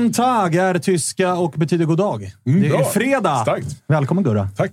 Guten Tag är tyska och betyder god dag. det är Mm, bra. fredag. Starkt. Välkommen Gurra. Tack.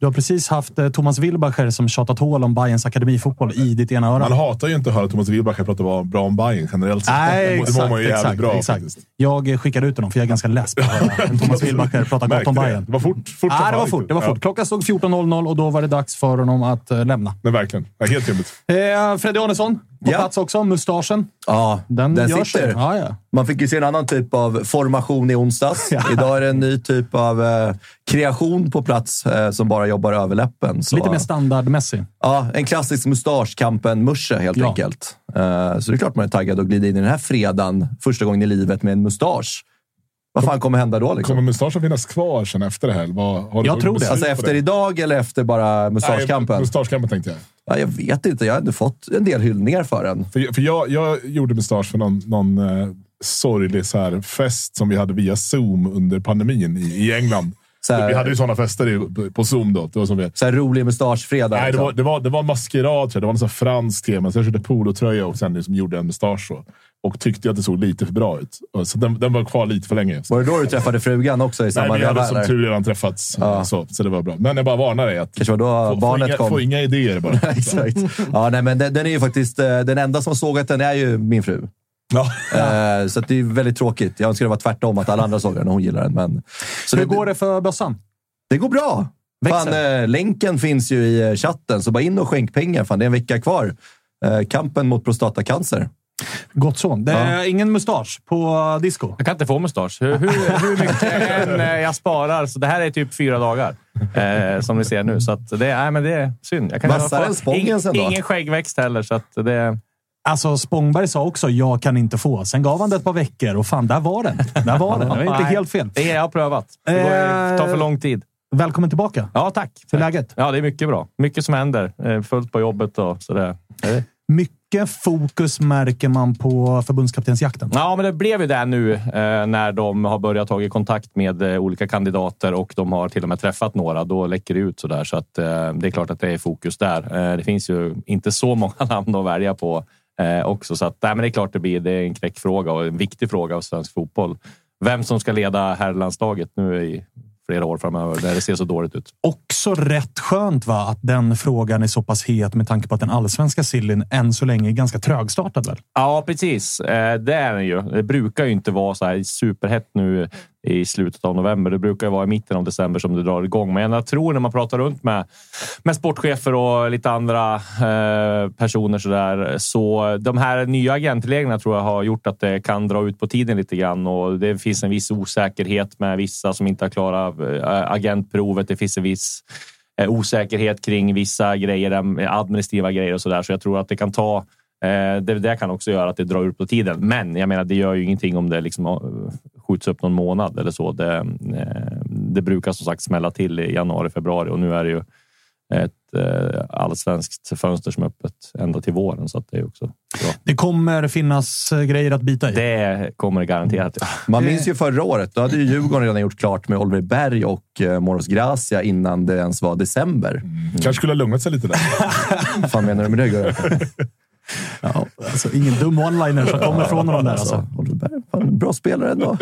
Du har precis haft eh, Thomas Wilbacher som tjatat hål om Bayerns akademifotboll i ditt ena öra. Man hatar ju inte att höra Thomas Wilbacher prata bra- om Bayern generellt sett. Nej, det exakt. mår man ju jävligt exakt, bra exakt. faktiskt. Jag skickade ut honom för jag är ganska less på att höra Thomas Wilbacher prata gott om det. Bayern. Det var fort. fort Nej, det var fort. Det var ja. fort. Klockan stod 14.00 och då var det dags för honom att eh, lämna. Men verkligen. Ja, helt rimligt. Eh, Freddy Arnesson på Ja. plats också. Mustaschen. Ja, Den, den, sitter. Ja, ja. Man fick ju se en annan typ av formation i onsdags. Ja. Idag är det en ny typ av eh, kreation på plats eh, som bara jobbar över läppen. Så, Lite mer standardmässig. Ja, en klassisk mustaschkampen-musche helt Ja. enkelt. Eh, så det är klart man är taggad att glida in i den här fredagen första gången i livet med en mustasch. Vad fan kommer hända då? Liksom? Kommer mustaschen finnas kvar sen efter det här? Vad, har Jag tror det. Alltså efter det? idag eller efter bara mustaschkampen? mustaschkampen tänkte jag. Ja, jag vet inte. Jag har ändå fått en del hyllningar för den. För, för jag, jag gjorde mustasch för någon, någon eh, sorglig så här, fest som vi hade via Zoom under pandemin i, i England. Så här- Vi hade ju sådana fester i, på, Zoom då. Det var som vi, Så här rolig mustaschfredag. Nej, det liksom. var, det, var, det var en maskerad. Det var en sån fransk tema. Så jag körde polotröja och sen liksom gjorde en mustasch. Och, och tyckte att det såg lite för bra ut. Så den, den var kvar lite för länge. Var det då du träffade frugan också i Nej, samma vi hade som eller? tur redan träffats. Så, så det var bra. Men jag bara varnar dig. Att Kanske var då få, barnet få, inga, kom. få inga idéer bara. Exakt. Ja, nej, men den, den är ju faktiskt... eh, Den enda som har sågat den är ju min fru. Ja. Eh, Så att det är väldigt tråkigt. Jag önskar det var tvärtom, att alla andra såg den och hon gillar den. Men, så Hur går det för bössan? Det går bra. Växer. Fan, eh, länken finns ju i chatten, så bara in och skänk pengar. Fan, det är en vecka kvar. Kampen mot prostatacancer. Gott så. Det är ingen mustasch på disco. Jag kan inte få mustasch. Hur, hur, hur mycket än eh, jag sparar. Så det här är typ fyra dagar, eh, som ni ser nu. Så det, är, men det är synd. Jag kan Vassare än Spången sen då? Ingen skäggväxt heller, så det... Alltså, Spångberg sa också jag kan inte få. Sen gav han det ett par veckor och fan, där var den. Där var den. Det var inte Nej, helt fel. Det är jag har prövat. Det går, Eh, tar för lång tid. Välkommen tillbaka. Ja, tack. För Tack. läget? Ja, det är mycket bra. Mycket som händer. Eh, Fullt på jobbet och sådär. Eh, mycket fokus märker man på förbundskaptensjakten. Ja, men det blev ju det nu eh, när de har börjat ta kontakt med eh, olika kandidater och de har till och med träffat några. Då läcker det ut så där så att eh, det är klart att det är fokus där. Eh, det finns ju inte så många namn att välja på eh, också, så att nej, men det är klart det blir. Det är en knäckfråga och en viktig fråga av svensk fotboll. Vem som ska leda herrlandslaget nu i flera år framöver när det ser så dåligt ut. Också rätt skönt va, att den frågan är så pass het med tanke på att den allsvenska sillen än så länge är ganska trögstartad. Väl? Ja, precis. Eh, Det är den ju. Det brukar ju inte vara så här superhett nu i slutet av november. Det brukar vara i mitten av december som det drar igång. Men jag tror när man pratar runt med, med sportchefer och lite andra eh, personer så där, så de här nya agentreglerna tror jag har gjort att det kan dra ut på tiden lite grann och det finns en viss osäkerhet med vissa som inte har klarat eh, agentprovet. Det finns en viss eh, osäkerhet kring vissa grejer, eh, administrativa grejer och så där. Så jag tror att det kan ta eh, det, det kan också göra att det drar ut på tiden. Men jag menar, det gör ju ingenting om det liksom skjuts upp någon månad eller så. Det, eh, det brukar som sagt smälla till i januari, februari och nu är det ju ett eh, allsvenskt fönster som är öppet ända till våren. Så det är också bra. Det kommer finnas eh, grejer att bita i. Det kommer det garanterat. Man minns ju förra året. Då hade ju Djurgården redan gjort klart med Oliver Berg och Moros Gracia innan det ens var december. Mm. Kanske skulle ha lugnat sig lite där. Vad fan menar du med det? Ja, alltså, ingen dum one-liner som kommer från honom där. Alltså. Bra spelare ändå.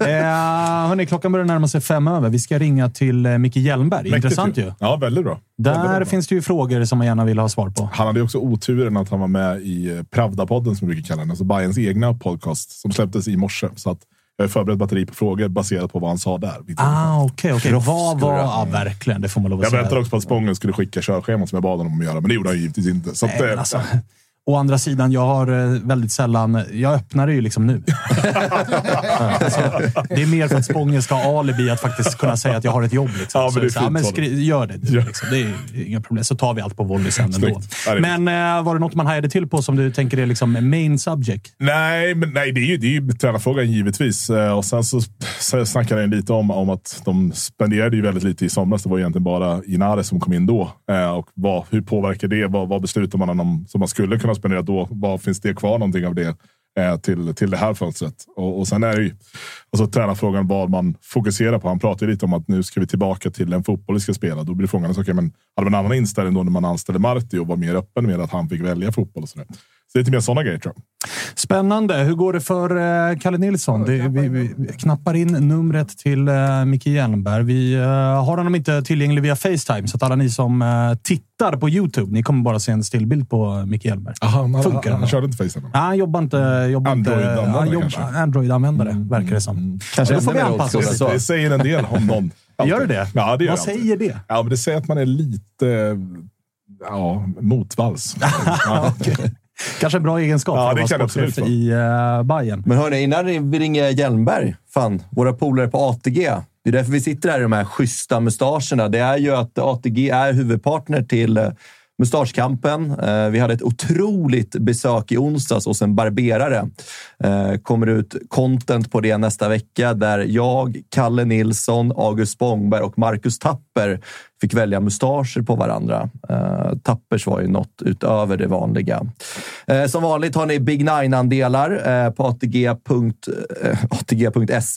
eh, hörni, klockan börjar närma sig fem över. Vi ska ringa till eh, Micke Hjelmberg. Mäktigt Intressant ju. Ja, väldigt bra. Där väldigt bra. finns det ju frågor som man gärna vill ha svar på. Han hade också oturen att han var med i eh, Pravda-podden, som vi brukar kalla den. Alltså Bayerns egna podcast som släpptes i morse. Så att jag har förberett batteri på frågor baserat på vad han sa där. Ah, okej, okay, okay. Vad var... Ja, verkligen. Det får man lov att jag säga. Jag väntade också på att Spången skulle skicka körschemat som jag bad honom att göra, men det gjorde han givetvis inte. Så att, Nej, alltså, Å andra sidan, jag har eh, väldigt sällan... Jag öppnar det ju liksom nu. alltså, det är mer för att Spången ska ha alibi att faktiskt kunna säga att jag har ett jobb. Liksom. Ja, men det är så, så, ja, men skri, gör det. Du, liksom. Det är inga problem. Så tar vi allt på volley sen ändå. Men äh, var det något man hajade till på som du tänker är liksom main subject? Nej, men nej, det är ju, det är ju tränarfrågan givetvis. Eh, och sen så, så snackade jag lite om, om att de spenderade ju väldigt lite i somras. Det var egentligen bara Inare som kom in då. Och vad, hur påverkar det? Vad, vad beslutar man om som man skulle kunna spenderat då. Vad finns det kvar någonting av det eh, till, till det här fönstret? Och, och sen är det ju alltså, tränarfrågan vad man fokuserar på. Han pratar lite om att nu ska vi tillbaka till en fotboll vi ska spela. Då blir frågan, okay, men hade man en annan inställning då när man anställde Marti och var mer öppen med att han fick välja fotboll och sådär. Så det är lite mer sådana grejer tror jag. Spännande. Hur går det för uh, Kalle Nilsson? Det, vi, vi, knappar in numret till uh, Micke Hjelmberg. Vi uh, har honom inte tillgänglig via Facetime, så att alla ni som uh, tittar på Youtube, ni kommer bara se en stillbild på Micke Hjelmberg. Aha, han, Funkar han, han, körde inte Facetime? Nej, han jobbar inte... Jobbar Android-användare jobb, kanske? Android-användare, mm, verkar det som. Kanske då får vi anpassa oss. Det, det säger en del om någon. Gör det det? Ja, det gör Vad säger det? Ja, men det säger att man är lite ja, motvalls. ja. okay. Kanske en bra egenskap ja, att vara sportchef i uh, Bayern. Men hörni, innan vi ringer Hjelmberg, fan, våra polare på ATG. Det är därför vi sitter här i de här schyssta mustascherna. Det är ju att ATG är huvudpartner till uh, Mustaschkampen. Eh, vi hade ett otroligt besök i onsdags hos en barberare. Eh, kommer ut content på det nästa vecka där jag, Kalle Nilsson, August Spångberg och Marcus Tapper fick välja mustascher på varandra. Eh, Tappers var ju något utöver det vanliga. Som vanligt har ni Big Nine-andelar på atg.se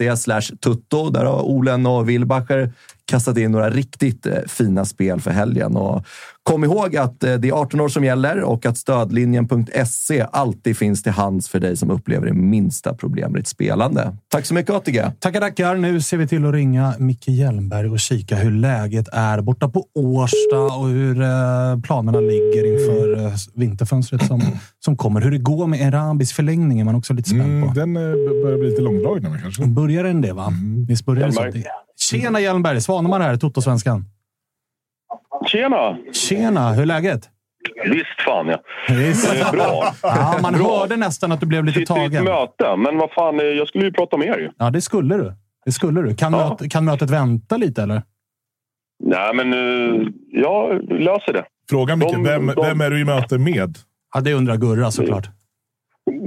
atg tutto. Där har Olen och Wilbacher kastat in några riktigt fina spel för helgen. Och kom ihåg att det är 18 år som gäller och att stödlinjen.se alltid finns till hands för dig som upplever det minsta problem med ditt spelande. Tack så mycket ATG! Tackar, tackar! Nu ser vi till att ringa Micke Hjelmberg och kika hur läget är borta på Årsta och hur planerna ligger inför vinterfönstret som, som kommer. Hur det går med Erabis förlängning är man också lite spänd på. Mm, den börjar bli lite långdragen nu kanske. Börjar den det, va? Mm. Visst börjar det så? Tjena Hjelmberg! Svanemar här, Toto-svenskan. Tjena! Tjena! Hur är läget? Visst fan ja. Visst. Det är bra. Ja, man bra. hörde nästan att du blev lite Sitter tagen. i ett möte, men vad fan, jag skulle ju prata med er ju. Ja, det skulle du. Det skulle du. Kan, Ja. mötet, kan mötet vänta lite, eller? Nej, men uh, jag löser det. Fråga Micke, De- vem, de- vem är du i möte med? Ja, det undrar Gurra såklart.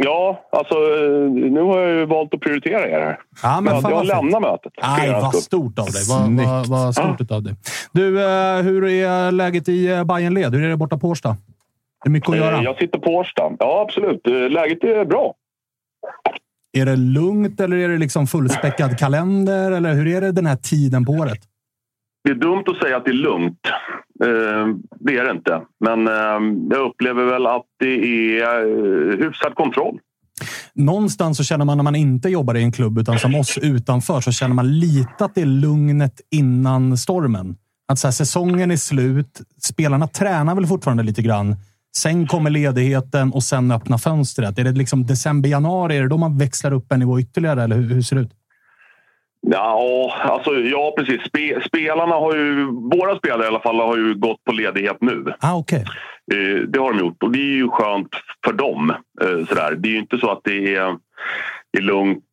Ja, alltså eh, nu har jag ju valt att prioritera er här. Ja, men jag fan jag lämnar mötet. Nej, vad skull. stort av dig. Vad, vad, vad stort av dig. Du, eh, hur är läget i eh, Bayernled? Hur är det borta på Årsta? Det är mycket att Eh, göra. Jag sitter på Årsta. Ja, absolut. Eh, Läget är bra. Är det lugnt eller är det liksom fullspäckad kalender? Eller hur är det den här tiden på året? Det är dumt att säga att det är lugnt. Eh, det är det inte. Men eh, jag upplever väl att det är eh, hyfsad kontroll. Någonstans så känner man när man inte jobbar i en klubb, utan som oss utanför, så känner man lite att det är lugnet innan stormen. Att så här, säsongen är slut. Spelarna tränar väl fortfarande lite grann. Sen kommer ledigheten och sen öppnar fönstret. Är det liksom december, januari? Är det då man växlar upp en nivå ytterligare? Eller hur, hur ser det ut? Ja, alltså, ja precis. Spe, spelarna har ju, våra spelare i alla fall har ju gått på ledighet nu. Ah, okay. Eh, det har de gjort och det är ju skönt för dem. Eh, sådär. Det är ju inte så att det är, är lugnt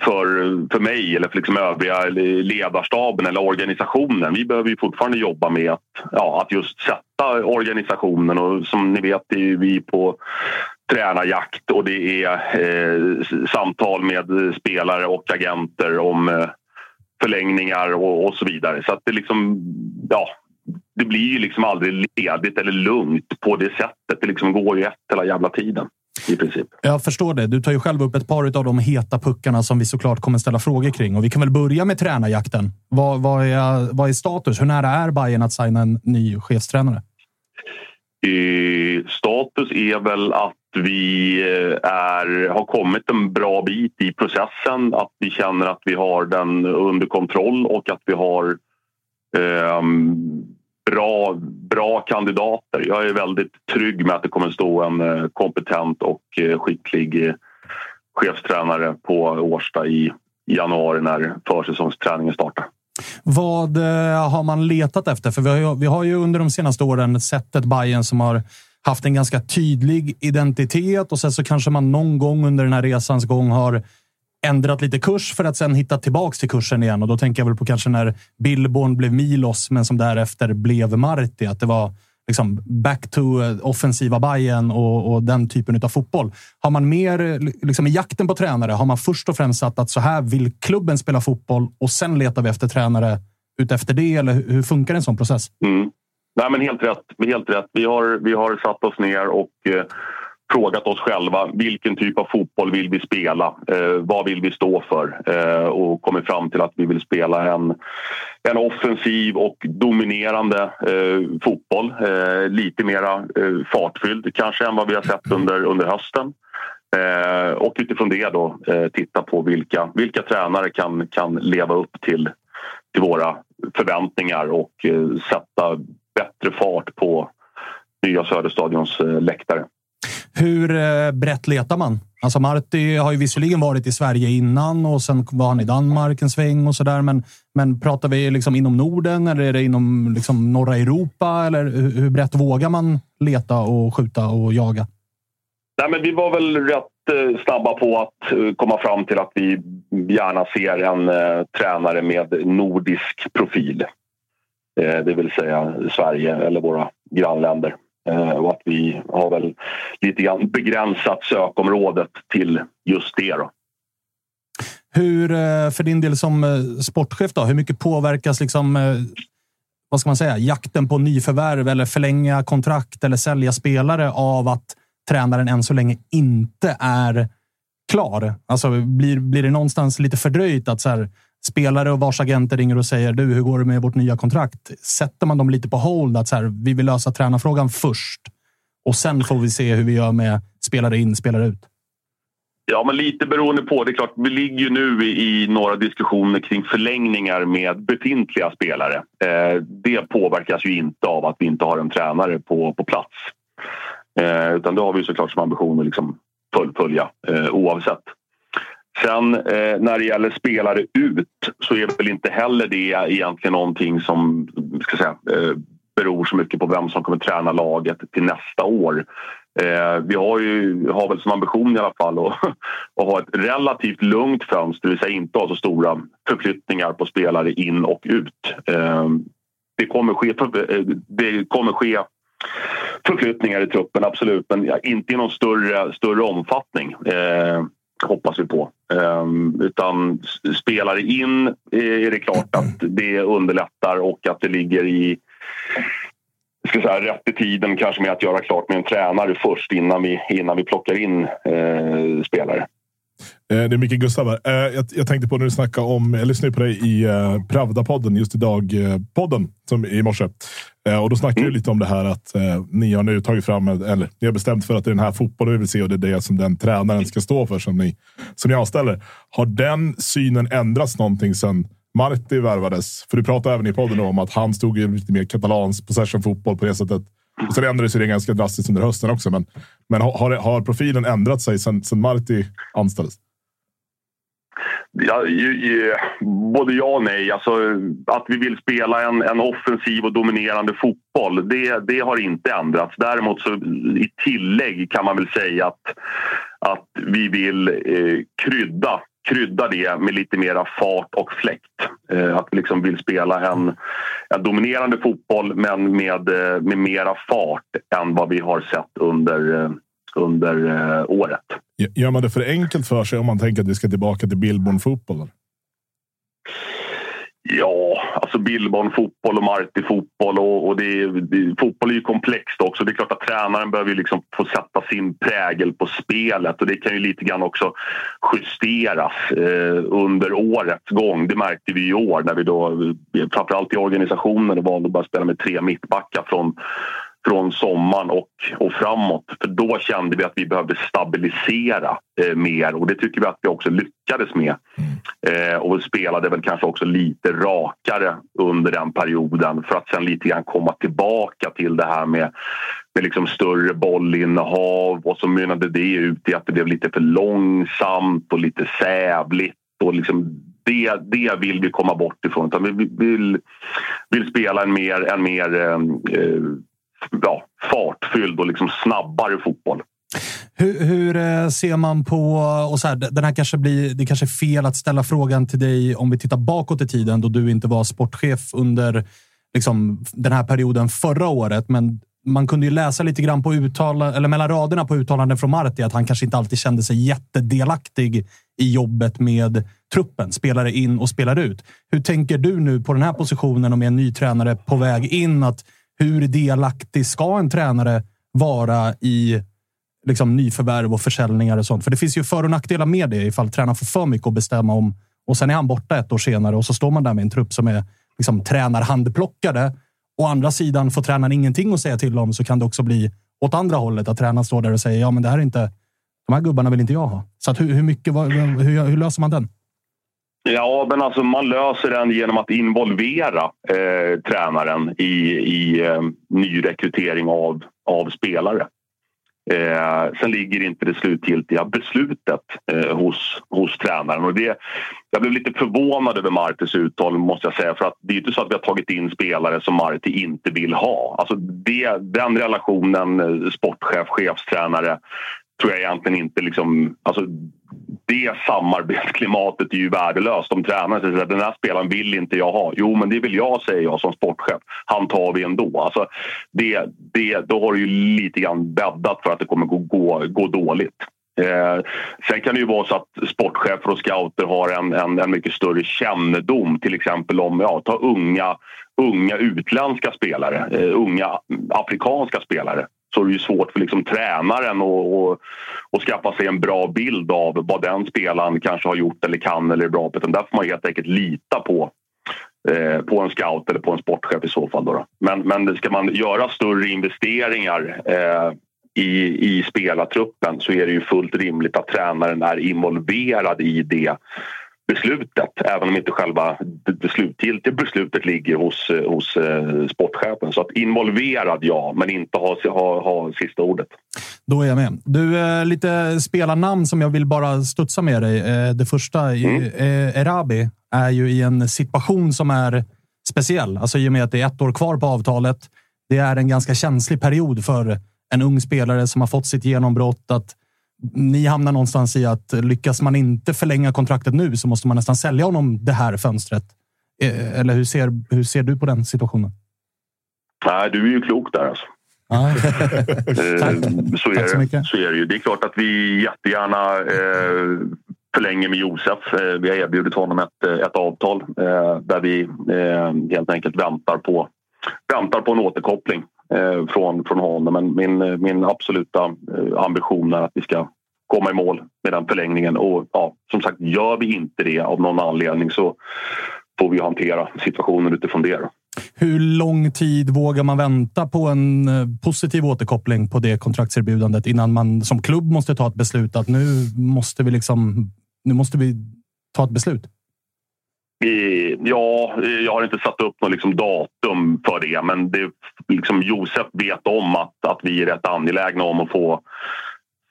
för, för mig eller för liksom övriga ledarstaben eller organisationen. Vi behöver ju fortfarande jobba med att, ja, att just sätta organisationen och som ni vet är vi på tränarjakt och det är eh, samtal med spelare och agenter om eh, förlängningar och, och, så vidare. Så att det liksom, ja, det blir ju liksom aldrig ledigt eller lugnt på det sättet. Det liksom går ju ett hela jävla tiden. I princip. Jag förstår det. Du tar ju själv upp ett par av de heta puckarna som vi såklart kommer ställa frågor kring. Och vi kan väl börja med tränarjakten. Vad, vad, är, vad är status? Hur nära är Bayern att signa en ny chefstränare? Eh, status är väl att vi eh, är, har kommit en bra bit i processen. Att vi känner att vi har den under kontroll och att vi har eh, bra, bra kandidater. Jag är väldigt trygg med att det kommer stå en eh, kompetent och eh, skicklig chefstränare på Årsta i januari när försäsongsträningen startar. Vad har man letat efter? För vi har, ju, vi har ju under de senaste åren sett ett Bayern som har haft en ganska tydlig identitet och sen så kanske man någon gång under den här resans gång har ändrat lite kurs för att sen hitta tillbaks till kursen igen. Och då tänker jag väl på kanske när Billborn blev Milos, men som därefter blev Marti. Att det var liksom back to eh, offensiva Bayern och, och, den typen av fotboll. Har man mer liksom i jakten på tränare? Har man först och främst satt att så här vill klubben spela fotboll och sen letar vi efter tränare utefter det? Eller hur funkar en sån process? Mm. Nej, men helt rätt. Helt rätt. Vi, har, vi har satt oss ner och eh, frågat oss själva vilken typ av fotboll vill vi spela? Eh, vad vill vi stå för? Eh, och kommit fram till att vi vill spela en, en offensiv och dominerande eh, fotboll. Eh, lite mera eh, fartfylld kanske än vad vi har sett under, under hösten. Eh, och utifrån det då eh, titta på vilka, vilka tränare kan, kan leva upp till, till våra förväntningar och eh, sätta bättre fart på nya Söderstadions läktare. Hur eh, brett letar man? Alltså Marti har ju visserligen varit i Sverige innan och sen var han i Danmark en sväng och sådär. Men, men pratar vi liksom inom Norden eller är det inom liksom norra Europa? Eller hur brett vågar man leta och skjuta och jaga? Nej, men vi var väl rätt eh, snabba på att eh, komma fram till att vi gärna ser en eh, tränare med nordisk profil. Eh, det vill säga Sverige eller våra grannländer. Eh, och att vi har väl lite grann begränsat sökområdet till just det. Då. Hur, eh, för din del som sportchef, då, hur mycket påverkas liksom, vad ska man säga, jakten på nyförvärv eller förlänga kontrakt eller sälja spelare av att tränaren än så länge inte är klar? Alltså, blir, blir det någonstans lite fördröjt att så här, spelare och vars agenter ringer och säger du, hur går det med vårt nya kontrakt? Sätter man dem lite på hold att så här, vi vill lösa tränarfrågan först och sen får vi se hur vi gör med spelare in, spelare ut? Ja, men lite beroende på. Det är klart, vi ligger ju nu i, några diskussioner kring förlängningar med befintliga spelare. Eh, det påverkas ju inte av att vi inte har en tränare på, på plats. Eh, utan det har vi såklart som ambition att liksom fullfölja eh, oavsett. Sen eh, när det gäller spelare ut så är väl inte heller det egentligen någonting som ska säga, eh, beror så mycket på vem som kommer träna laget till nästa år. Eh, vi har, ju, har väl som ambition i alla fall att, att ha ett relativt lugnt fönster, det vill säga inte ha så stora förflyttningar på spelare in och ut. Eh, det, kommer ske, eh, det kommer ske förflyttningar i truppen, absolut, men inte i någon större, större omfattning. Eh, hoppas vi på. Um, utan spelare in eh, är det klart att det underlättar och att det ligger i ska säga, rätt i tiden kanske med att göra klart med en tränare först innan vi, innan vi plockar in eh, spelare. Eh, det är Micke Gustav här. Eh, jag, tänkte på när du snackade om, jag lyssnade på dig i Pravda-podden just idag, podden, som i morse. Uh, och då snackade mm. du lite om det här att uh, ni har nu tagit fram, eller ni har bestämt för att det är den här fotbollen vi vill se och det är det som den tränaren ska stå för som ni, som ni anställer. Har den synen ändrats någonting sen Marti värvades? För du pratade även i podden om att han stod i lite mer katalans possession-fotboll på det sättet. Och sen ändrades det ganska drastiskt under hösten också. Men, men har, har profilen ändrat sig sen, sen Marti anställdes? Ja, ju, ju, både ja och nej. Alltså, att vi vill spela en, en offensiv och dominerande fotboll, det, det har inte ändrats. Däremot så i tillägg kan man väl säga att, att vi vill eh, krydda, krydda det med lite mera fart och fläkt. Eh, att vi liksom vill spela en, en dominerande fotboll men med, eh, med mera fart än vad vi har sett under eh, under eh, året. Gör man det för enkelt för sig om man tänker att vi ska tillbaka till Billborn-fotbollen? Ja, alltså Billborn fotboll och Marti fotboll och, och det, det, fotboll är ju komplext också. Det är klart att tränaren behöver liksom få sätta sin prägel på spelet och det kan ju lite grann också justeras eh, under årets gång. Det märkte vi i år när vi då framförallt i organisationen valde att bara spela med tre mittbackar från från sommaren och, och framåt. För då kände vi att vi behövde stabilisera eh, mer och det tycker vi att vi också lyckades med. Eh, och vi spelade väl kanske också lite rakare under den perioden för att sen lite grann komma tillbaka till det här med, med liksom större bollinnehav och så mynnade det ut i att det blev lite för långsamt och lite sävligt och liksom det, det vill vi komma bort ifrån. Utan vi vill, vill spela en mer, en mer eh, eh ja, fartfylld och liksom snabbare fotboll. Hur, hur, eh, ser man på... Och så här, den här kanske blir, det kanske är fel att ställa frågan till dig om vi tittar bakåt i tiden då du inte var sportchef under liksom, den här perioden förra året. Men man kunde ju läsa lite grann på uttala, eller mellan raderna på uttalanden från Marti att han kanske inte alltid kände sig jättedelaktig i jobbet med truppen. Spelare in och spelare ut. Hur tänker du nu på den här positionen och med en ny tränare på väg in? att hur delaktig ska en tränare vara i liksom, nyförvärv och försäljningar och sånt? För det finns ju för och nackdelar med det ifall tränaren får för mycket att bestämma om och sen är han borta ett år senare och så står man där med en trupp som är liksom, tränarhandplockade. Å andra sidan får tränaren ingenting att säga till om så kan det också bli åt andra hållet. Att tränaren står där och säger ja, men det här är inte. De här gubbarna vill inte jag ha. Så att hur, hur mycket? Hur, hur löser man den? Ja, men alltså man löser den genom att involvera eh, tränaren i, i eh, nyrekrytering av, av spelare. Eh, sen ligger inte det slutgiltiga beslutet eh, hos, hos tränaren. Och det, jag blev lite förvånad över Martis uttal måste jag säga. För att det är inte så att vi har tagit in spelare som Marti inte vill ha. Alltså det, den relationen, eh, sportchef, chefstränare, tror jag egentligen inte liksom... Alltså, det samarbetsklimatet är ju värdelöst. Om tränaren säger att den här spelaren vill inte jag ha. Jo, men det vill jag, säger jag som sportchef. Han tar vi ändå. Alltså, det, det, då har du ju lite grann bäddat för att det kommer gå, gå, gå dåligt. Eh, sen kan det ju vara så att sportchefer och scouter har en, en, en mycket större kännedom till exempel om ja, ta unga, unga utländska spelare, eh, unga afrikanska spelare så är det ju svårt för liksom tränaren att, skaffa sig en bra bild av vad den spelaren kanske har gjort eller kan eller är bra på. Utan där får man helt enkelt lita på, eh, på en scout eller på en sportchef i så fall. Då, då. Men, men ska man göra större investeringar eh, i, i spelartruppen så är det ju fullt rimligt att tränaren är involverad i det beslutet även om inte själva det slutgiltiga beslutet ligger hos, hos eh, sportchefen. Så att involverad, ja, men inte ha, ha, ha sista ordet. Då är jag med. Du, eh, lite spelarnamn som jag vill bara studsa med dig. Eh, det första, mm. eh, Erabi, är ju i en situation som är speciell. Alltså i och med att det är ett år kvar på avtalet. Det är en ganska känslig period för en ung spelare som har fått sitt genombrott. Att ni hamnar någonstans i att lyckas man inte förlänga kontraktet nu så måste man nästan sälja honom det här fönstret. Eh, eller hur ser, hur ser du på den situationen? Nej, du är ju klok där alltså. Ah. Tack. Så är, Tack så, mycket. så är det ju. Det är klart att vi jättegärna eh, förlänger med Josef. Eh, vi har erbjudit honom ett, ett avtal eh, där vi eh, helt enkelt väntar på, väntar på en återkoppling eh, Eh, från, från honom. Men min, eh, min absoluta eh, ambition är att vi ska komma i mål med den förlängningen. Och ja, som sagt, gör vi inte det av någon anledning så får vi hantera situationen utifrån det. Hur lång tid vågar man vänta på en eh, positiv återkoppling på det kontraktserbjudandet innan man som klubb måste ta ett beslut att nu måste vi liksom. Nu måste vi ta ett beslut. Eh, ja, eh, jag har inte satt upp något liksom datum för det men det, liksom Josef vet om att, att vi är rätt angelägna om att få,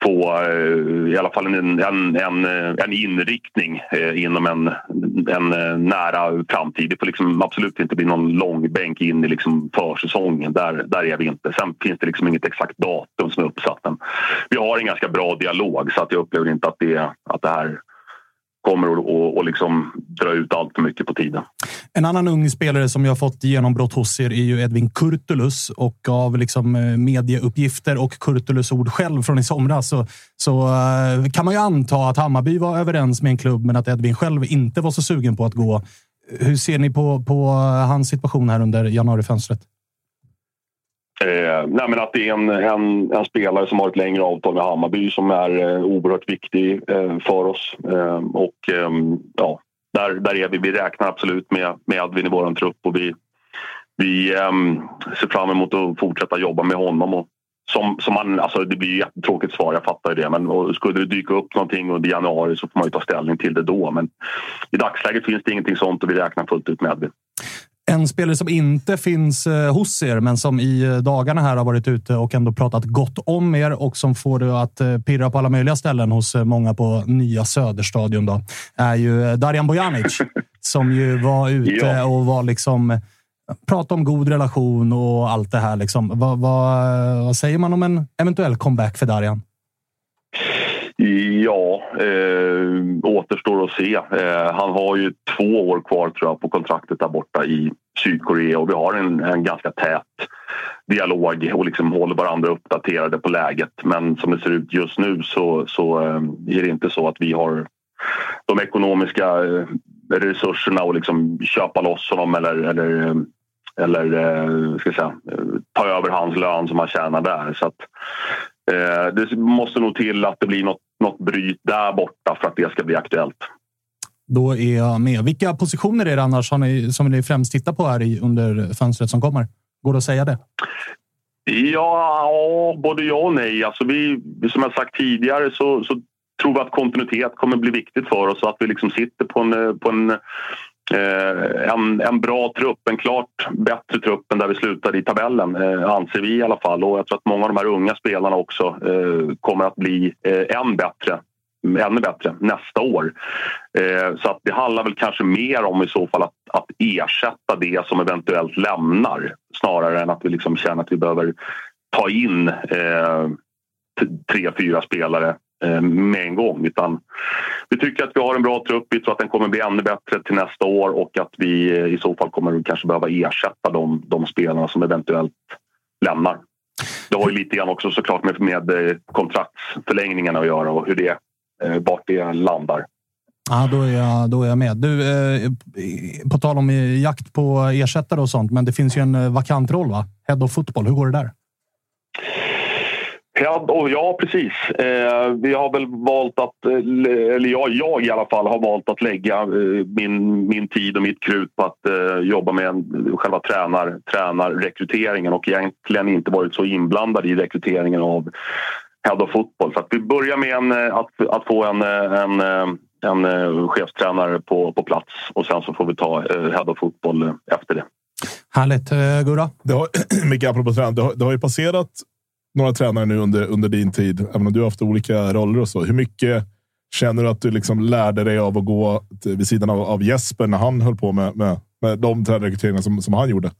få eh, i alla fall en, en, en, en inriktning inom en, en nära framtid. Det får liksom absolut inte bli någon långbänk in i liksom försäsongen. Där, där är vi inte. Sen finns det liksom inget exakt datum som är uppsatt. Men vi har en ganska bra dialog så att jag upplever inte att det, att det här kommer att och liksom dra ut allt för mycket på tiden. En annan ung spelare som jag fått genombrott hos er är ju Edvin Kurtulus och av liksom eh, medieuppgifter och Kurtulus ord själv från i somras så, så eh, kan man ju anta att Hammarby var överens med en klubb, men att Edvin själv inte var så sugen på att gå. Hur ser ni på, på hans situation här under januarifönstret? Eh, nej, men att det är en, en, en, spelare som har ett längre avtal med Hammarby som är eh, oerhört viktig eh, för oss. Eh, och ehm, ja, där, där är vi. Vi räknar absolut med, med Edvin i vår trupp och vi, vi ehm, ser fram emot att fortsätta jobba med honom. Och som, som man, alltså det blir ett jättetråkigt svar, jag fattar ju det. Men skulle det dyka upp någonting under januari så får man ju ta ställning till det då. Men i dagsläget finns det ingenting sånt och vi räknar fullt ut med Edvin. En spelare som inte finns eh, hos er, men som i eh, dagarna här har varit ute och ändå pratat gott om er och som får det att eh, pirra på alla möjliga ställen hos många på nya Söderstadion då, är ju Darjan Bojanic som ju var ute och var liksom prata om god relation och allt det här. Liksom. Vad, vad, vad säger man om en eventuell comeback för Darjan? Ja, eh, återstår att se. Eh, han har ju två år kvar tror jag på kontraktet där borta i Sydkorea och vi har en, en ganska tät dialog och liksom håller varandra uppdaterade på läget. Men som det ser ut just nu så, så eh, är det inte så att vi har de ekonomiska eh, resurserna att liksom köpa loss honom eller, eller eller eh, ska säga, eh, ta över hans lön som han tjänar där. Så att, det måste nog till att det blir något något bryt där borta för att det ska bli aktuellt. Då är jag med. Vilka positioner är det annars har ni, som ni främst tittar på här i, under fönstret som kommer? Går det att säga det? Ja, både ja och nej. Alltså vi, som jag sagt tidigare så, så tror vi att kontinuitet kommer bli viktigt för oss och att vi liksom sitter på en, på en Eh, Eh, en, en bra trupp, en klart bättre trupp än där vi slutade i tabellen eh, anser vi i alla fall. Och jag tror att många av de här unga spelarna också eh, kommer att bli eh, än bättre ännu bättre nästa år. Eh, så att det handlar väl kanske mer om i så fall att, att ersätta det som eventuellt lämnar snarare än att vi liksom känner att vi behöver ta in eh, tre, fyra spelare Eh, med en gång. Utan vi tycker att vi har en bra trupp. Vi tror att den kommer bli ännu bättre till nästa år och att vi eh, i så fall kommer kanske behöva ersätta de, de spelarna som eventuellt lämnar. Det har ju lite grann också såklart med, med eh, kontraktsförlängningarna att göra och hur det, vart det landar. Ja, då är jag, då är jag med. Du, eh, på tal om jakt på ersättare och sånt, men det finns ju en vakant roll, va? Head of football. Hur går det där? Ja, ja precis. Eh, vi har väl valt att, eh, eller jag, jag i alla fall, har valt att lägga eh, min, min tid och mitt krut på att eh, jobba med en, själva tränar, tränarrekryteringen och egentligen inte varit så inblandad i rekryteringen av Head of Football. Så att vi börjar med en, att, att få en, en, en chefstränare på, på plats och sen så får vi ta Head of Football efter det. Härligt. Gurra? Det har, mycket apropå. Det har, det har ju passerat några tränare nu under, under din tid, även om du har haft olika roller och så. Hur mycket känner du att du liksom lärde dig av att gå vid sidan av, av Jesper när han höll på med, med, med de tränarrekryteringarna som, som han gjorde?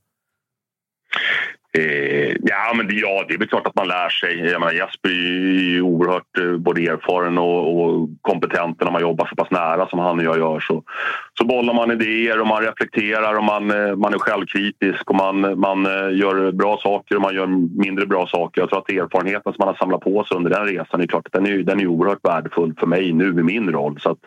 Eh, ja, men det, ja, det är väl klart att man lär sig. Jag menar, Jesper är ju oerhört eh, både erfaren och, och kompetent när man jobbar så pass nära som han och jag gör. Så, så bollar man idéer och man reflekterar och man, eh, man är självkritisk och man, man eh, gör bra saker och man gör mindre bra saker. Jag tror att erfarenheten som man har samlat på sig under den resan är klart att den är, den är oerhört värdefull för mig nu i min roll. Så att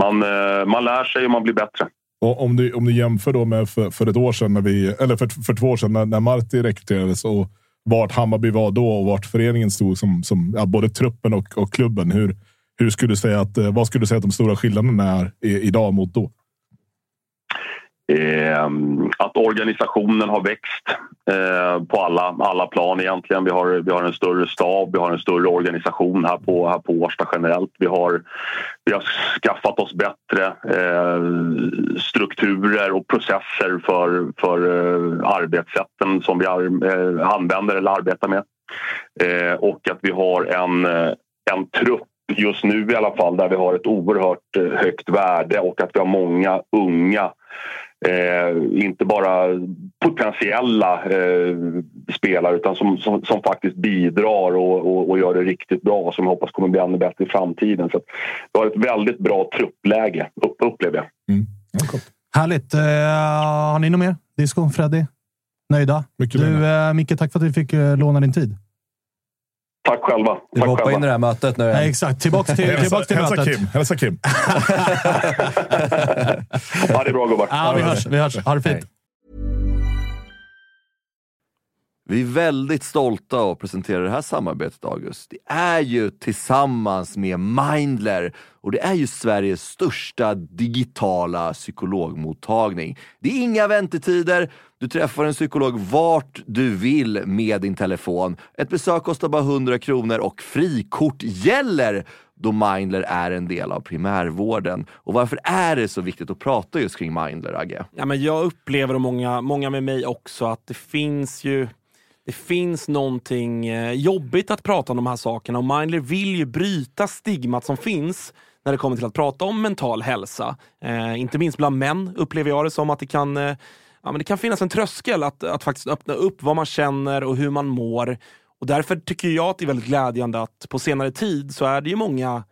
man, eh, man lär sig och man blir bättre. Och om, du, om du jämför då med för, för ett år sedan, när vi, eller för, för två år sedan när, när Marti rekryterades och vart Hammarby var då och vart föreningen stod som, som ja, både truppen och, och klubben. Hur, hur skulle du säga att, eh, vad skulle du säga att de stora skillnaderna är idag mot då? Eh, att organisationen har växt eh, på alla, alla plan egentligen. Vi har, vi har en större stab, vi har en större organisation här på, här på Årsta generellt. Vi har, vi har skaffat oss bättre eh, strukturer och processer för, för eh, arbetssätten som vi ar, eh, använder eller arbetar med. Eh, och att vi har en eh, en trupp just nu i alla fall där vi har ett oerhört eh, högt värde och att vi har många unga Eh, inte bara potentiella eh, spelare utan som, som, som, faktiskt bidrar och, och, och, gör det riktigt bra och som jag hoppas kommer bli ännu bättre i framtiden. Så vi har ett väldigt bra truppläge, upp, upplever jag. Mm. Härligt. Eh, har ni något mer? Disco, Freddy? Nöjda? Mycket du, eh, Micke, tack för att vi fick eh, låna din tid. Tack själva. Du Tack hoppar själva. in i det här mötet nu. Nej, exakt. Tillbaka till, tillbaka till hälsa, mötet. Kim. Hälsa Kim. Ja, det är bra gubbar. Ja, vi hörs. Vi hörs. Ha det fint. Vi är väldigt stolta att presentera det här samarbetet, August. Det är ju tillsammans med Mindler och det är ju Sveriges största digitala psykologmottagning. Det är inga väntetider. Du träffar en psykolog vart du vill med din telefon. Ett besök kostar bara 100 kronor och frikort gäller då Mindler är en del av primärvården. Och varför är det så viktigt att prata just kring Mindler, Agge? Ja, men jag upplever, och många, många med mig också, att det finns ju det finns någonting eh, jobbigt att prata om de här sakerna och Mindler vill ju bryta stigmat som finns när det kommer till att prata om mental hälsa. Eh, inte minst bland män upplever jag det som att det kan, eh, ja, men det kan finnas en tröskel att, att faktiskt öppna upp vad man känner och hur man mår. Och därför tycker jag att det är väldigt glädjande att på senare tid så är det ju många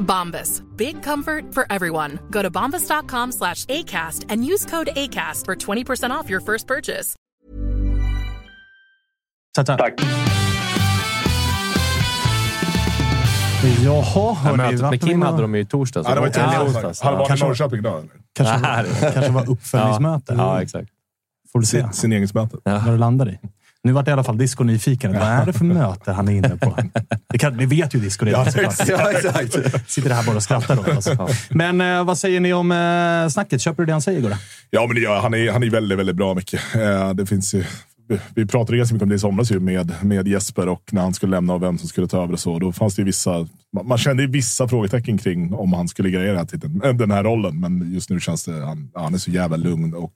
Bombas. Big comfort for everyone. Go to bombas.com slash ACAST and use code ACAST for 20% off your first purchase. Tack. Tack. Jaha, hörni. mötet med Kim hade de ju i torsdags. Ja, det var i torsdags. Hade varit i Kanske- Norrköping då? Kanske, var uppföljningsmöte. Ja, exakt. Får du se Sin- Signeringsmötet. vad det landar i. Nu vart i alla fall Disco nyfiken. Vad är det för möte han är inne på? Det, kan, det vet ju Disco redan såklart. Ja, exakt. Sitter här bara och skrattar åt oss. Men eh, vad säger ni om eh, snacket? Köper du det han säger, Gurra? Ja, men gör, han, är, han är väldigt, väldigt bra mycket. Eh, det finns ju, vi pratade ganska mycket om det i somras ju med, med Jesper och när han skulle lämna och vem som skulle ta över och så. Då fanns det vissa, man- kände vissa frågetecken kring om han skulle greja den här, titeln, den här rollen. Men just nu känns det, han, han är så jävla lugn och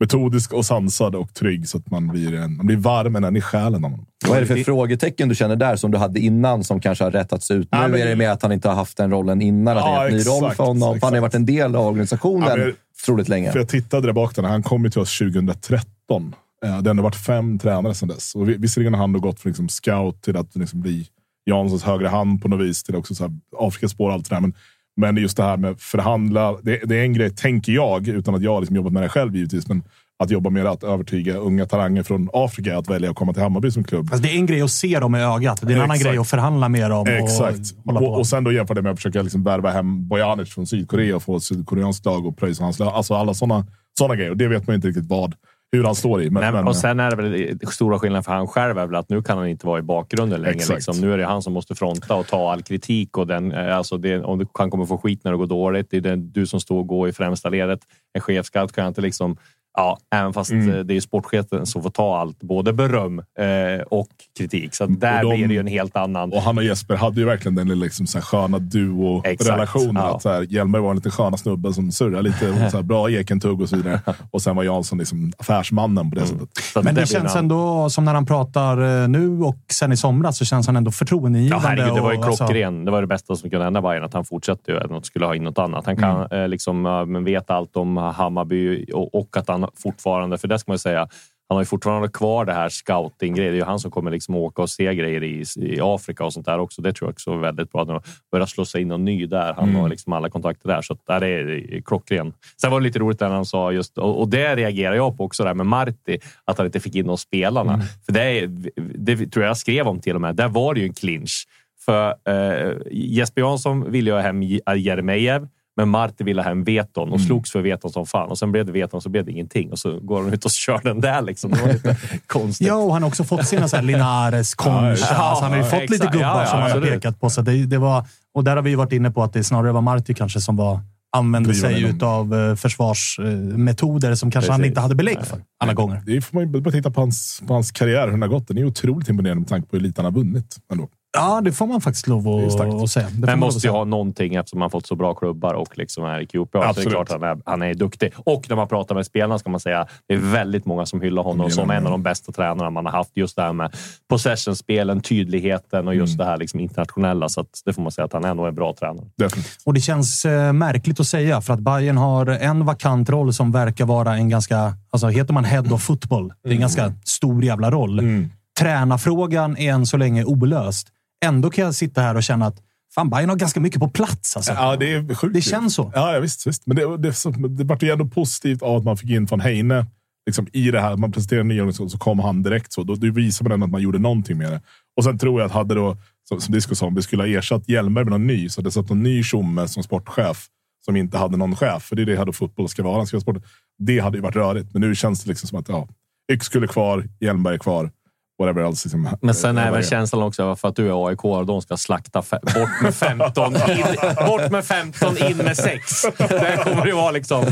metodisk och sansad och trygg så att man blir, en, man blir varm än i själen av honom. Vad är det för frågetecken du känner där som du hade innan som kanske har rättats ut? Nu Ja, men- är det med att han inte har haft den rollen innan, att det är Ja, en ny roll exakt, för honom. För han har varit en del av organisationen Ja, men- otroligt länge. För jag tittade där bak, där, han kom ju till oss 2013. Eh, Det har varit fem tränare sedan dess. Och vi- visserligen har han då gått från liksom scout till att liksom bli Janssons högra hand på något vis, till också så här Afrikaspår och allt det där. Men, men just det här med förhandla, det, det är en grej, tänker jag, utan att jag har liksom jobbat med det själv givetvis. Men att jobba med att övertyga unga talanger från Afrika att välja att komma till Hammarby som klubb. Alltså det är en grej att se dem i ögat. Det är en annan Exakt. grej att förhandla med dem. Exakt. Och. Och, och sen då jämför det med att försöka liksom värva hem Bojanic från Sydkorea och få ett sydkoreanskt lag och pröjsa hans lön. Alltså alla sådana såna grejer. Och det vet man inte riktigt vad, hur han står i. Men, Nej, men, och sen är det väl stora skillnaden för han själv är väl att nu kan han inte vara i bakgrunden längre. Liksom. Nu är det han som måste fronta och ta all kritik. Och den, eh, alltså det, om du kan komma få skit när det går dåligt. Det är det, du som står och går i främsta ledet. En chefscout kan inte liksom... Ja, även fast Mm. eh, det är sportchefen som får ta allt. Både beröm eh, och kritik. Så där Och de- blir det ju en helt annan... Och han och Jesper hade ju verkligen den lilla liksom så här sköna duo-relationen. Ja. Att så här, Hjelmberg var en liten sköna snubbe som surrade lite. så här, bra ekentugg och så vidare. Och sen var Jansson liksom affärsmannen på det sättet. Så Men det, blir känns en- ändå som när han pratar eh, nu och sen i somras så känns han ändå Ja, förtroendeingivande. herregud, det var ju och, alltså, klockren. Det var det bästa som kunde hända Bayern att han fortsätter ju. Att skulle ha in något annat. Han kan Mm. eh, liksom men vet allt om Hammarby och, och att han fortfarande, för det ska man ju säga, han har ju fortfarande kvar det här scouting-grejen. Det är ju han som kommer liksom åka och se grejer i, i Afrika och sånt där också. Det tror jag också är väldigt bra. Att han börjar slå sig in någon ny där. Han Mm. har liksom alla kontakter där. Så att där är det klockren. Sen var det lite roligt när han sa just, och, och det reagerar jag på också, där med Marti, att han inte fick in de spelarna. Mm. För det, är, det tror jag jag skrev om till och med. Där var det ju en clinch. För eh, Jesper Jansson ville ju ha hem Jeremejeff, men Marti ville ha hem Veton och slogs för Veton som fan. Och sen blev det Veton så blev det ingenting. Och så går de ut och kör den där. Liksom. Det var lite konstigt. Ja, och han har också fått sina så här Linares, Concha. Ja, alltså han har ju ja, fått lite exakt. gubbar Ja, ja, som han har pekat på. Så det, det var, och där har vi ju varit inne på att det snarare var Marti kanske som var använde sig av försvarsmetoder som kanske han Precis. inte hade belägg för alla gånger. Det får man ju bara titta på hans, på hans karriär, hur den har gått. Den är otroligt imponerande med tanke på hur lite han har vunnit. Ändå. Ja, det får man faktiskt lov att, säga. Det får man Men måste ju ha någonting eftersom han fått så bra klubbar och liksom är i QPR. Så det är Absolut. klart att han är, han är duktig. Och när man pratar med spelarna ska man säga det är väldigt många som hyllar honom Mm. som en av de bästa tränarna man har haft. Just det här med possession-spelen, tydligheten och just Mm. det här liksom internationella. Så att det får man säga att han är nog en bra tränare. Definitivt. Och det känns eh, märkligt att säga, för att Bayern har en vakant roll som verkar vara en ganska... Alltså heter man head of football, det är en ganska stor jävla roll. Mm. Tränarfrågan är än så länge olöst. Ändå kan jag sitta här och känna att fan, Bayern har ganska mycket på plats. Alltså. Ja, det är sjukt. Det känns så. Ja, ja visst, visst. Men det, det, det vart ju ändå positivt av att man fick in från Heine liksom, i det här. Man presenterade en ny organisation så kom han direkt. så. Då, då visar man ändå att man gjorde någonting med det. Och sen tror jag att hade då, som, som Disco sa, om vi skulle ha ersatt Hjelmberg med någon ny, så hade det satt någon ny tjomme som sportchef som inte hade någon chef. För det är det här då fotboll ska vara. Han ska vara sport. Det hade ju varit rörigt. Men nu känns det liksom som att ja, Yx skulle kvar, Hjelmberg är kvar. Whatever else. Liksom, Men sen eh, det känslan också för att du är AIK och de ska slakta bort med 15 in, bort med 15 in med 6. Där kommer det vara liksom...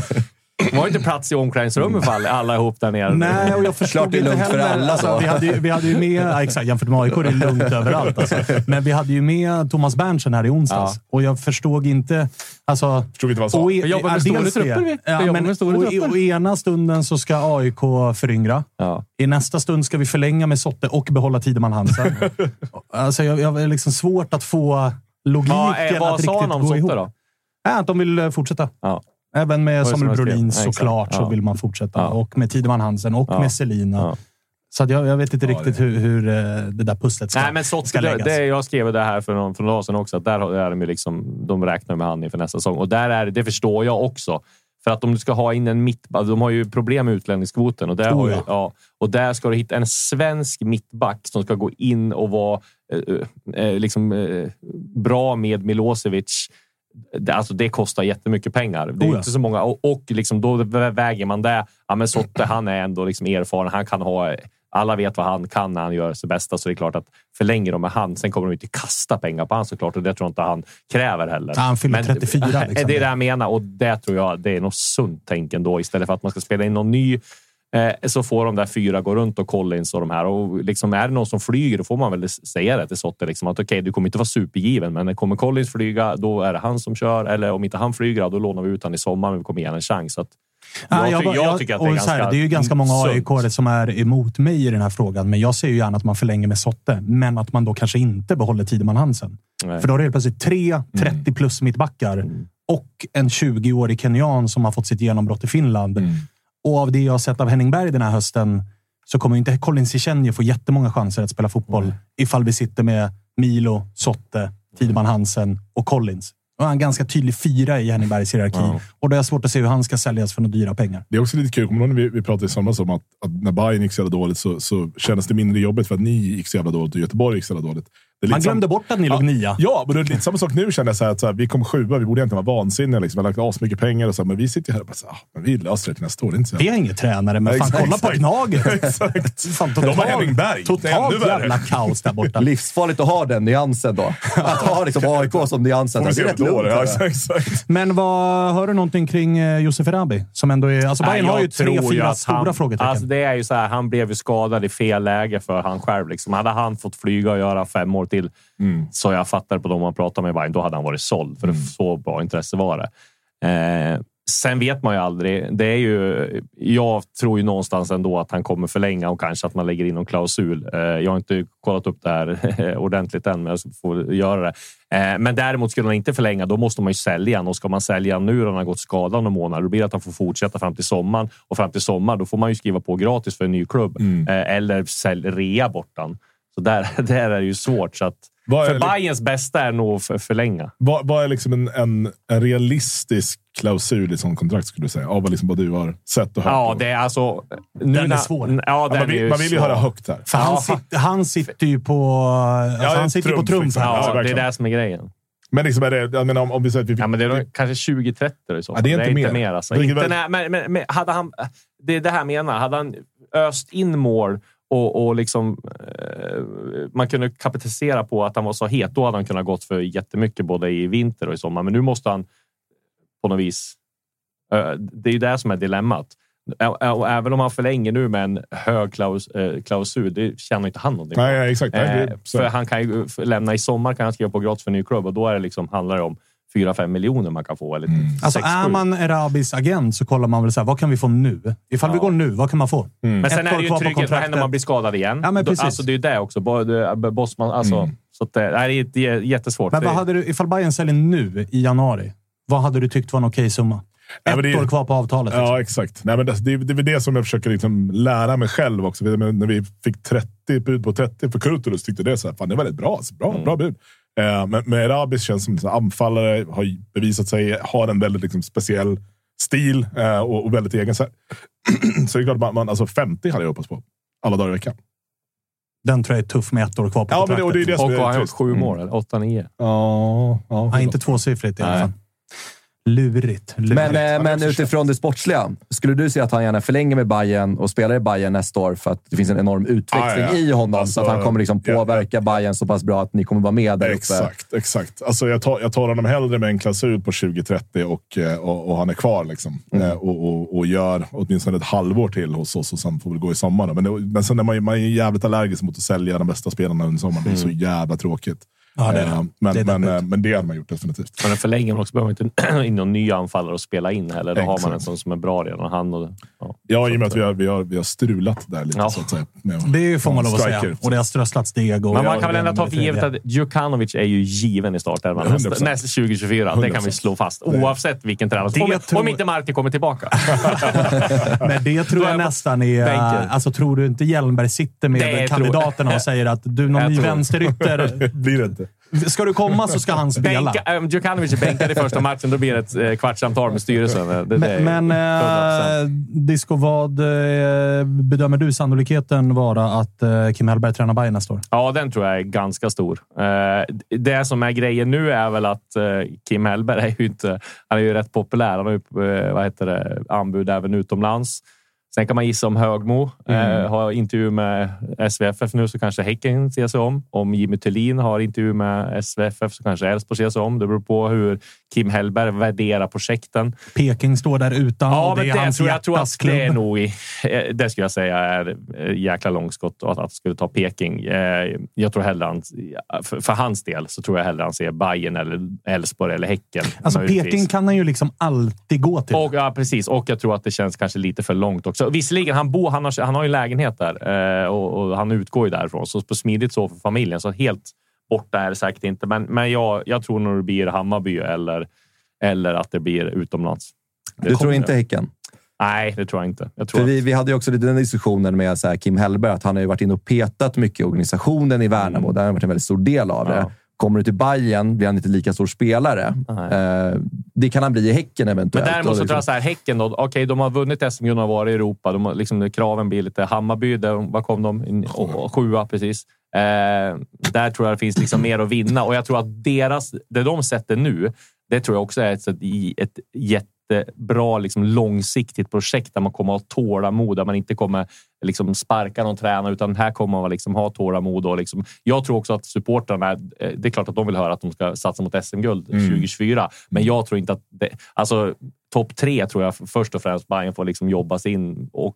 De har ju inte plats i omklädningsrummet för alla, alla ihop där nere. Nej, och jag förstod Klart det är inte lugnt för heller. alla Alltså, vi, hade ju, vi hade ju med, ja, exakt, jämfört med AIK är det lugnt överallt. Alltså. Men vi hade ju med Thomas Berntsen här i onsdags och jag förstod inte... Alltså, Förstod inte vad han sa. och e- Vi jobbar med ja, stora det. trupper, vi. Vi Ja, jobbar men, med stora och, trupper. och, I ena stunden så ska AIK föryngra. Ja. I nästa stund ska vi förlänga med Sotte och behålla Tideman Hansen. alltså, jag, jag är liksom svårt att få logiken Vad, eh, att vad riktigt sa han om gå Sotte ihop. då? Ja, att de vill eh, fortsätta. Ja. Även med Samuel? Brolin Ja, såklart så Ja. vill man fortsätta. Ja. Och med Tideman Hansen och Ja. med Selina. Ja. Så att jag, jag vet inte Ja, riktigt hur, hur eh, det där pusslet ska, Nej, men Sotte, ska det, läggas. det, jag skrev det här för någon, för någon dag sedan också, att där är de, liksom, de räknar med han inför nästa säsong. Och där är, det förstår jag också. För att om du ska ha in en mittback, de har ju problem med utlänningskvoten och där, Oh, har ju, ja. ja, och där ska du hitta en svensk mittback som ska gå in och vara eh, eh, liksom, eh, bra med Milosevic. Alltså det kostar jättemycket pengar. Det är Oh, ja. inte så många och, och liksom då väger man det. Ja, men Sotte, han är ändå liksom erfaren. Han kan ha alla vet vad han kan när han gör sitt bästa, så det är klart att förlänger de med han, sen kommer de inte kasta pengar på han såklart och det tror jag inte han kräver heller. Ja, han fyller 34, liksom. Det är det jag menar och det tror jag det är något sunt tänk ändå. Istället för att man ska spela in någon ny så får de där fyra gå runt och Collins och de här. Och liksom, är det någon som flyger, då får man väl säga det till Sotte. Liksom, att okej, du kommer inte vara supergiven, men kommer Collins flyga, då är det han som kör. Eller om inte han flyger, då lånar vi ut han i sommar, men vi kommer ge en chans. Så att, Ja, jag, ty- bara- jag tycker att det är ganska här, Det är ju ganska många aik som är emot mig i den här frågan, men jag ser ju gärna att man förlänger med Sotte, men att man då kanske inte behåller Tideman Hansen. Nej. För då har du helt plötsligt tre 30 plus mittbackar och en 20-årig kenyan som har fått sitt genombrott i Finland. Och av det jag har sett av Henning Berg den här hösten så kommer inte Colin Cichenje få jättemånga chanser att spela fotboll ifall vi sitter med Milo, Sotte, Tideman Hansen och Collins. Och han är en ganska tydlig fyra i Henning Bergs hierarki. Ja. Och då är jag svårt att se hur han ska säljas för några dyra pengar. Det är också lite kul, kommer vi, vi pratade i somras om att, att när Bayern gick så jävla dåligt så, så kändes det mindre jobbigt för att ni gick så jävla dåligt och Göteborg gick så jävla dåligt. Det är Man glömde bort att ni låg nia. Ja, men det är lite samma sak nu känner jag. Så här, att så här, vi kom sjua, vi borde egentligen vara vansinniga. Liksom. Vi har lagt asmycket pengar och så här, men vi sitter här och bara så här, ah, men vi löser det till nästa år. Det är inte så Vi har ingen tränare, men fan, exakt, kolla på. Gnaget. Exakt. Fan, De har totalt- Henning Berg. Det är Totalt jävla kaos där borta. Livsfarligt att ha den nyansen då. Att ha liksom AIK som nyansen. Det är rätt ett år. lugnt. Ja, exakt. Men vad, hör du någonting kring eh, Josef Erabi? Som ändå är... Alltså Bayern Nej, har ju tre, fyra stora han, frågetecken. Alltså det är ju så här, han blev ju skadad i fel läge för han själv. Liksom. Hade han fått flyga och göra fem år till, Mm. så jag fattar på de man pratar med Bayern, då hade han varit såld. För så bra intresse var det. Eh, sen vet man ju aldrig. Det är ju, jag tror ju någonstans ändå att han kommer förlänga och kanske att man lägger in någon klausul. Eh, jag har inte kollat upp det här ordentligt än, men jag får göra det. Eh, men däremot skulle han inte förlänga, då måste man ju sälja han. Och ska man sälja nu när han har gått skadad några månader, då blir det att han får fortsätta fram till sommaren. Och fram till sommar, då får man ju skriva på gratis för en ny klubb. Mm. Eh, eller sälj, rea bort han. Så där, där är det ju svårt. Så att, Vad är för Bayerns bästa är nog att förlänga. Vad, vad är liksom en, en, en realistisk klausul i sånt kontrakt skulle du säga? Av vad, liksom vad du har sett och hört? Ja, och- det är alltså... Nu Den är svår. Ja, den man, är vill, ju man vill ju svår. höra högt här. För han, Ja, sitter, han sitter ju på... Alltså Ja, han sitter ju på trumf, trumf liksom. här. Ja, Ja, det är det som är grejen. Men liksom är det, jag menar, om, om vi säger att vi fick... Ja, men det är nog kanske 20-30 i så Ja, det är inte mer. alltså. Vilket Inte väl- när, men, men, men hade han, det är det här jag menar. Hade han öst in mål och, och liksom, eh, man kunde kapitalisera på att han var så het, då hade han kunnat gått för jättemycket både i vinter och i sommar. Men nu måste han på något vis... eh, det är ju det som är dilemmat. Och även om han förlänger nu med en hög klaus, eh, klausul, det tjänar inte han någonting Nej, nej, exakt. Nej, det- Eh, för han kan ju lämna i sommar kan han skriva på gratis för en ny klubb och då är det liksom, handlar det om 4-5 miljoner man kan få. Eller Mm. Alltså sex, är sju. man Erabis agent så kollar man väl så här, vad kan vi få nu? Ifall vi Ja. går nu, vad kan man få? Men sen Ett är det ju kvar på trygghet. Vad händer om man blir skadad igen? Ja, men precis. Alltså, det är ju det också. Bosman, alltså, Mm. så att, det, nej, det är jättesvårt. Men vad hade du, ifall Bayern säljer nu i januari, vad hade du tyckt var en okej summa? Ja, Ett men det- år kvar på avtalet. liksom. Ja, exakt. Nej, men det, det, det är det som jag försöker liksom lära mig själv också. Vi- När vi fick 30 bud på 30 för Kurtulus tyckte det så här, fan, det var väldigt bra. Alltså, bra, bra bud. Eh, men, men Erabis känns som en här anfallare, har bevisat sig, har en väldigt liksom, speciell stil eh, och, och väldigt egen. Så, så det är klart, man, man, alltså 50 hade jag hoppats på. Alla dagar i veckan. Den tror jag är tuff med ett år kvar på Ja, men det, kontraktet. och det är det Och som har är han gjort sju Mm. mål? eller Åtta, nio? Ja, ja. Ja, inte tvåsiffrigt i alla fall. Lurigt. lurigt. Men, eh, men utifrån det sportsliga, skulle du säga att han gärna förlänger med Bayern och spelar i Bayern nästa år för att det finns en enorm utveckling Ah, ja. i honom? Alltså, så att han kommer liksom ja. påverka Bayern så pass bra att ni kommer vara med där uppe? Exakt, exakt. Alltså jag, tar, jag tar honom hellre med en klausul på 2030 och, eh, och, och han är kvar. Liksom. Mm. Eh, och, och, och gör åtminstone ett halvår till hos oss och sen får vi gå i sommar. då. Men, det, men sen är man, man är jävligt allergisk mot att sälja de bästa spelarna under sommaren. Det är så jävla tråkigt. Ja, det är det. Eh, men, Det är men, deppigt. eh, men det hade man gjort definitivt. Men förlänger man också behöver man inte in någon ny anfallare att spela in heller. Då har man Exakt. en sån som är bra redan. Han och, ja. Ja, i och med att vi har, vi har, vi har strulat där lite Ja. så att säga. Med, Det får man lov att säga. Och det har strösslats deg. Och Men man kan väl ändå ta för givet att Djukanovic är ju given i startelvan 100%. nästa, nästa 2024. Det kan vi 100%. slå fast. Oavsett vilken tränare. Det Om, tror- om inte Martin kommer tillbaka. Men det tror jag jag nästan är... bänken. Alltså, tror du inte Hjelmberg sitter med Det kandidaterna och säger att du, någon ny vänsterytter... blir det inte. Ska du komma så ska han spela. Bänka, um, Djukanovic är bänkad i första matchen. Då blir det ett eh, kvartssamtal med styrelsen. Det, det är Men, men 100%. eh, Disco, vad eh, bedömer du sannolikheten vara att eh, Kim Hellberg tränar Bayern nästa år? Ja, den tror jag är ganska stor. Eh, Det som är grejen nu är väl att eh, Kim Hellberg är ju inte... Han är ju rätt populär. Han har ju eh, vad heter det, anbud även utomlands. Sen kan man gissa om Högmo. Eh, har intervju med SVFF nu så kanske Häcken ser sig om. Om Jimmy Thulin har intervju med SVFF så kanske Elfsborg ser sig om. Det beror på hur Kim Hellberg värderar projekten. Peking står där utan Ja, och det är det, hans tror jag, tror hjärtas att det är nog i, eh, Det skulle jag säga är eh, jäkla långskott att han skulle ta Peking. Eh, Jag tror hellre han, för, för hans del så tror jag hellre han ser Bayern eller Elfsborg eller Häcken. Alltså möjligtvis. Peking kan han ju liksom alltid gå till. Och, ja, precis. Och jag tror att det känns kanske lite för långt också. Visserligen, han, bor, han, har, han har ju en lägenhet där eh, och, och han utgår ju därifrån. Så på smidigt så för familjen. Så helt borta är det säkert inte. Men, men jag, jag tror nog det blir Hammarby eller, eller att det blir utomlands. Det Du tror inte. Häcken? Nej, det tror jag inte. Jag tror vi, vi hade ju också lite den diskussionen med så Kim Hellberg, att han har ju varit inne och petat mycket i organisationen i Värnamo. Där har han varit en väldigt stor del av det. Ja. Kommer du till Bayern blir han inte lika stor spelare. Eh, det kan han bli i Häcken Men eventuellt. däremot Och så liksom- tror jag så här, Häcken då. Okej, de har vunnit och har varit i Europa. De har, liksom, kraven blir lite... Hammarby, där, vad kom de? Och, sjua, precis. Eh, där tror jag det finns liksom mer att vinna och jag tror att deras, det de sätter nu, det tror jag också är ett, ett jättebra liksom, långsiktigt projekt där man kommer att ha tålamod, där man inte kommer liksom, sparka någon tränare, utan här kommer man liksom, ha tålamod. Och, liksom, jag tror också att supportrarna, eh, det är klart att de vill höra att de ska satsa mot SM-guld Mm. 2024, men jag tror inte att det, alltså, topp tre tror jag först och främst Bayern får liksom jobba sig in och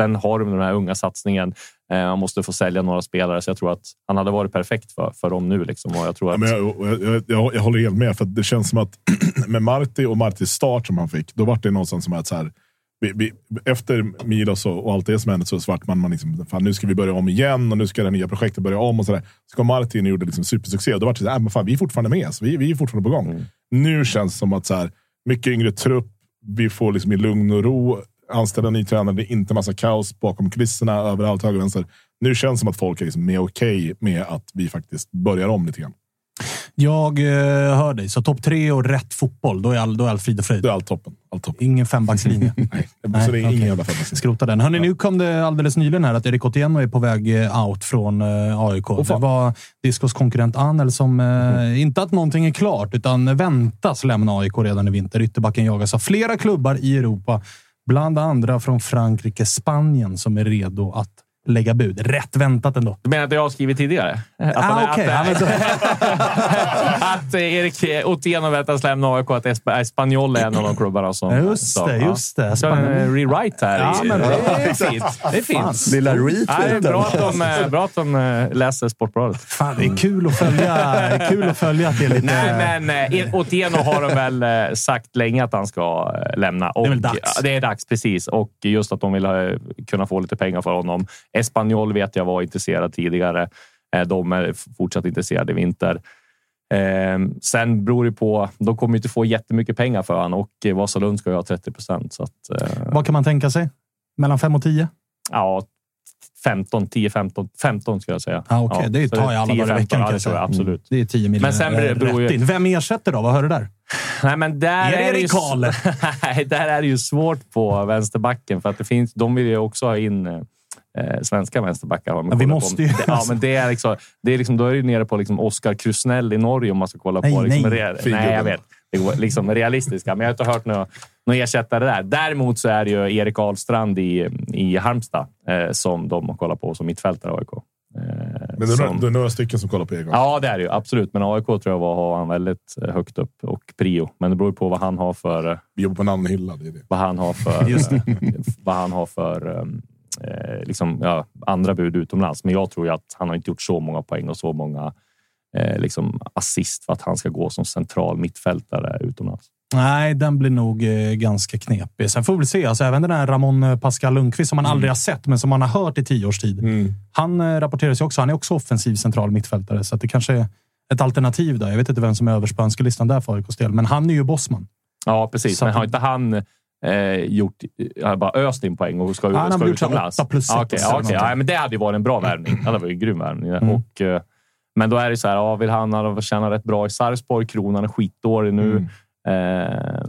sen har de den här unga satsningen. Eh, Man måste få sälja några spelare, så jag tror att han hade varit perfekt för, för dem nu. Liksom. Och jag, tror Ja, att, men jag, jag, jag, jag, håller helt med, för det känns som att med Marti och Martis start som han fick, då var det någonstans som att så här, vi, vi, efter Milos och, och allt det som hände så svart man, man liksom, fan, nu ska vi börja om igen och nu ska det nya projektet börja om. och Så, där. så kom Martin och gjorde liksom supersuccé och då var det så här, äh, men fan, vi är fortfarande med. Så vi, vi är fortfarande på gång. Mm. Nu känns det som att så här, mycket yngre trupp, vi får liksom i lugn och ro anställa ny tränare. Det är inte massa kaos bakom kulisserna överallt, höger och vänster. Nu känns det som att folk är liksom mer okej med att vi faktiskt börjar om lite grann. Jag eh, hör dig. Så topp tre och rätt fotboll, då är all, då är all frid och fröjd. Det är allt toppen. Allt toppen. Ingen fembackslinje. Nej, så det är ingen okej. jävla fembackslinje. Skrota den. Hörrni, nu kom det alldeles nyligen här att Erik Otieno är på väg eh, out från eh, AIK. det fan. var Discos konkurrent Anel som, eh, inte att någonting är klart, utan väntas lämna AIK redan i vinter. Ytterbacken jagas av flera klubbar i Europa, bland andra från Frankrike, Spanien, som är redo att lägga bud. Rätt väntat ändå. du menar att jag har skrivit tidigare? Att, Ah. Ja, men att, att Erik Otieno väntas lämna AIK, att Esp- Espanyol är en av de klubbarna som... Just som- det, just det. Så en rewrite här. Ja, men det är fint. Det är fint. Lilla det retweeten. bra att de, eh, bra att de eh, läser Sportbladet. Fan, det är kul att följa. Det är kul att följa att det är lite... Nej, men eh, Otieno har de väl sagt länge att han ska lämna. Och, är väl dags. Det är dags, precis. Och just att de vill kunna få lite pengar för honom. Espanyol vet jag var intresserad tidigare. Eh, De är fortsatt intresserade i vinter. Eh, sen beror det på. De kommer inte få jättemycket pengar för honom och eh, Vasalund ska ju ha 30 procent. Eh, Vad kan man tänka sig? Mellan fem och tio? ja, 15, 10, 15, 15 skulle jag säga. Ah, Okej, ja, det tar jag alla 10, dagar i 15, veckan. Ja, det jag tror jag absolut. Det är 10 miljoner Men sen det- beror ju- in. Vem ersätter då? Vad hör du där? Nej, men där Är är, det ju, Karl? Där är det ju svårt på vänsterbacken för att det finns. De vill ju också ha in eh, svenska vänsterbackar. har Ja, vi kollat måste ju- Ja, men det är liksom, det är liksom, då är det nere på liksom Oskar Krusnell i Norge om man ska kolla Nej, på liksom, nej. re- nej, jag vet. Det går liksom realistiska, men jag har inte hört några någon ersättare där. Däremot så är det ju Erik Ahlstrand i, i Halmstad eh, som de kollar på som mittfältare i AIK. Eh, Men det är, som- några, det är några stycken som kollar på Egon. Ja, det är det ju. Absolut. Men AIK tror jag var, har han väldigt eh, högt upp och prio. Men det beror ju på vad han har för... Vi jobbar på namnhylla. Det är det. Vad han har för... Just eh, vad han har för um, eh, liksom, ja, andra bud utomlands. Men jag tror ju att han har inte gjort så många poäng och så många eh, liksom assist för att han ska gå som central mittfältare utomlands. Nej, den blir nog eh, ganska knepig. Sen får vi se. Alltså, även den här Ramon eh, Pascal Lundqvist som man aldrig har sett, men som man har hört i tio års tid. Mm. Han eh, rapporteras ju också. Han är också offensiv central mittfältare, så att det kanske är ett alternativ där. Jag vet inte vem som är överst på önskelistan där för AIKs del, men han är ju bossman. Ja, precis. Så Men har inte han eh, gjort, har bara öst in poäng och ska, han ska utomlands? åtta plus Ja, ett Okej, och ja, men det hade ju varit en bra värvning. Det hade varit en grym värvning. Mm. Och, eh, men då är det så här, ja, vill han ha- tjäna rätt bra i Sarpsborg? Kronan är skitdålig nu. Mm. Eh,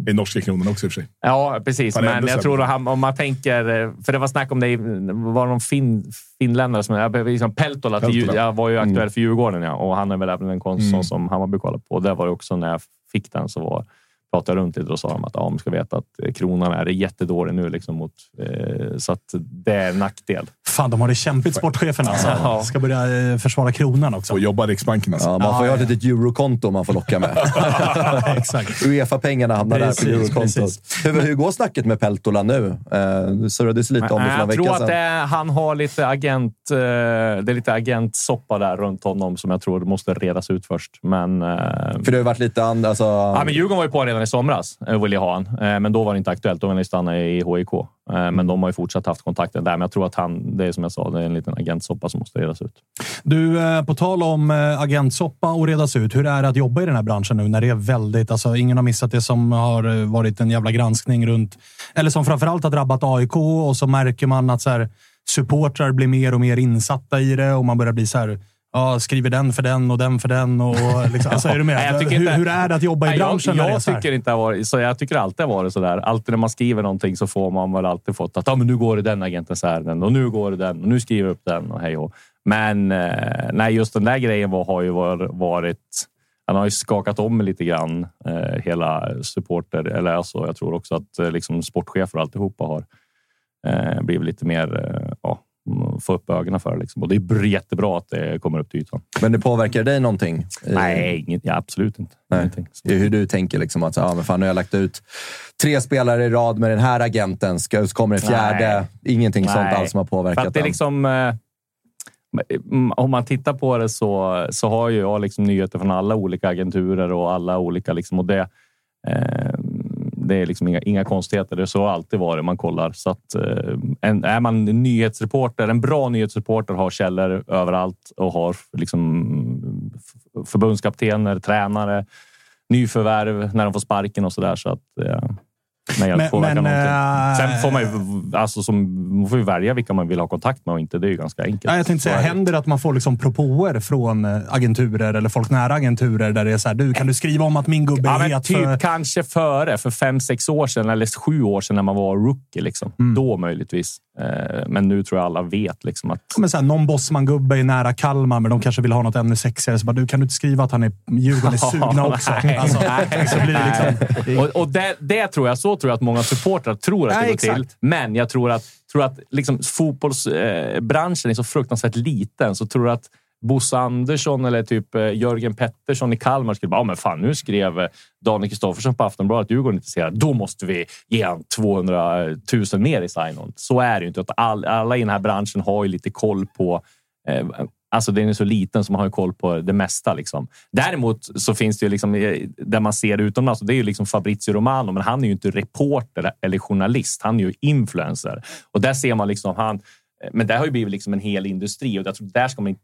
Det är norska kronan också i och för sig. Ja, precis. Men jag sämre. tror att han, om man tänker... eh, För det var snack om det, i- var det någon fin, finländare som... jag- Liksom Peltola Peltola. jag var ju aktuell för Djurgården ja, och han är väl även en konst Mm. som Hammarby kollar på. Och där var det också när jag fick den så var, pratade jag runt lite och sa de att ja, man ska veta att eh, kronan är jättedålig nu. Liksom mot, eh, så att det är en nackdel. Fan, de har det kämpigt, sportchefen alltså. Ja. Ska börja eh, försvara kronan också. Och jobbar i Riksbanken alltså. Ja, man får ju Ja, ha ett litet eurokonto man får locka med. Exakt. Uefa-pengarna hamnar Precis, där på eurokontot. Hur, hur går snacket med Peltola nu? Eh, det surrades lite om det för jag några tror veckor att är- han har lite agent... eh, Det är lite agentsoppa där runt honom som jag tror måste redas ut först. Men... eh, För det har ju varit lite andra... Alltså, Ja, men Djurgården var ju på redan i somras eh, ville ha han, eh, men då var det inte aktuellt. Då ville han stanna i HIK. Eh, men de har ju fortsatt haft kontakten där. Men jag tror att han, det är som jag sa, det är en liten agentsoppa som måste redas ut. Du, på tal om agentsoppa och redas ut. Hur är det att jobba i den här branschen nu när det är väldigt... Alltså, ingen har missat det som har varit en jävla granskning runt... Eller som framförallt har drabbat AIK och så märker man att så här, supportrar blir mer och mer insatta i det och man börjar bli så här ja, skriver den för den och den för den. Och, liksom, alltså, är du med? Nej, jag tycker hur, inte- hur är det att jobba i Nej, branschen? Jag, jag tycker inte det har varit så. Jag tycker alltid har varit så där. Alltid när man skriver någonting så får man väl alltid fått att ah, men nu går det den agentens ärenden och nu går det den och nu skriver jag upp den och hej och. Men eh, nej, just den där grejen var, har ju var- varit. Han har ju skakat om lite grann eh, hela supporter. Eller alltså, jag tror också att eh, liksom sportchefer och alltihopa har eh, blivit lite mer. Eh, ja, få upp ögonen för. Liksom. Och det är jättebra att det kommer upp till ytan. Men det påverkar dig någonting? Nej, inget, ja, absolut inte. Nej. Ingenting. Det är hur du tänker liksom att ja, men fan, nu har jag lagt ut tre spelare i rad med den här agenten. Ska, så kommer en fjärde. Ingenting sånt Nej. alls som har För påverkat att det är liksom... eh, Om man tittar på det så, så har ju jag liksom nyheter från alla olika agenturer och alla olika... Liksom, och det, eh, det är liksom inga, inga konstigheter. Det är så har alltid varit. Man kollar. Så att, eh, en, är man en nyhetsreporter, en bra nyhetsreporter har källor överallt och har liksom förbundskaptener, tränare, nyförvärv när de får sparken och så där. Så att, ja men Men- någonting. eh, Sen får man ju alltså, som, man får ju välja vilka man vill ha kontakt med och inte. Det är ju ganska enkelt. Ja, jag tänkte säga, händer det att man får liksom propåer från eh, agenturer eller folk nära agenturer där det är så här, du kan du skriva om att min gubbe Ja, är het typ för... kanske före, för fem, sex år sedan eller sju år sedan när man var rookie. Liksom. Mm. Då möjligtvis. Eh, Men nu tror jag alla vet liksom att Men så här, någon Bosman-gubbe är nära Kalmar, men de kanske vill ha något ännu sexigare. Så bara, du, kan du inte skriva att han är Djurgården är sugna också? Alltså, nej, liksom... Och det, det tror jag, så tror jag att många supportrar tror att det Nej, går exakt. till. Men jag tror att, tror att liksom fotbollsbranschen är så fruktansvärt liten. Så tror att Bosse Andersson eller typ eh, Jörgen Pettersson i Kalmar skulle bara, ja, men fan nu skrev eh, Daniel Kristoffersson på Aftonbladet att Djurgården är intresserad. Då måste vi ge han 200 000 mer i sign-on. Så är det ju inte. Alla i den här branschen har ju lite koll på eh, Alltså den är så liten som man har koll på det mesta. Liksom. Däremot så finns det ju liksom, eh, där man ser utomlands, det är ju liksom Fabrizio Romano, men han är ju inte reporter eller journalist. Han är ju influencer. Och där ser man liksom han. Eh, men det har ju blivit liksom en hel industri och jag tror där ska man,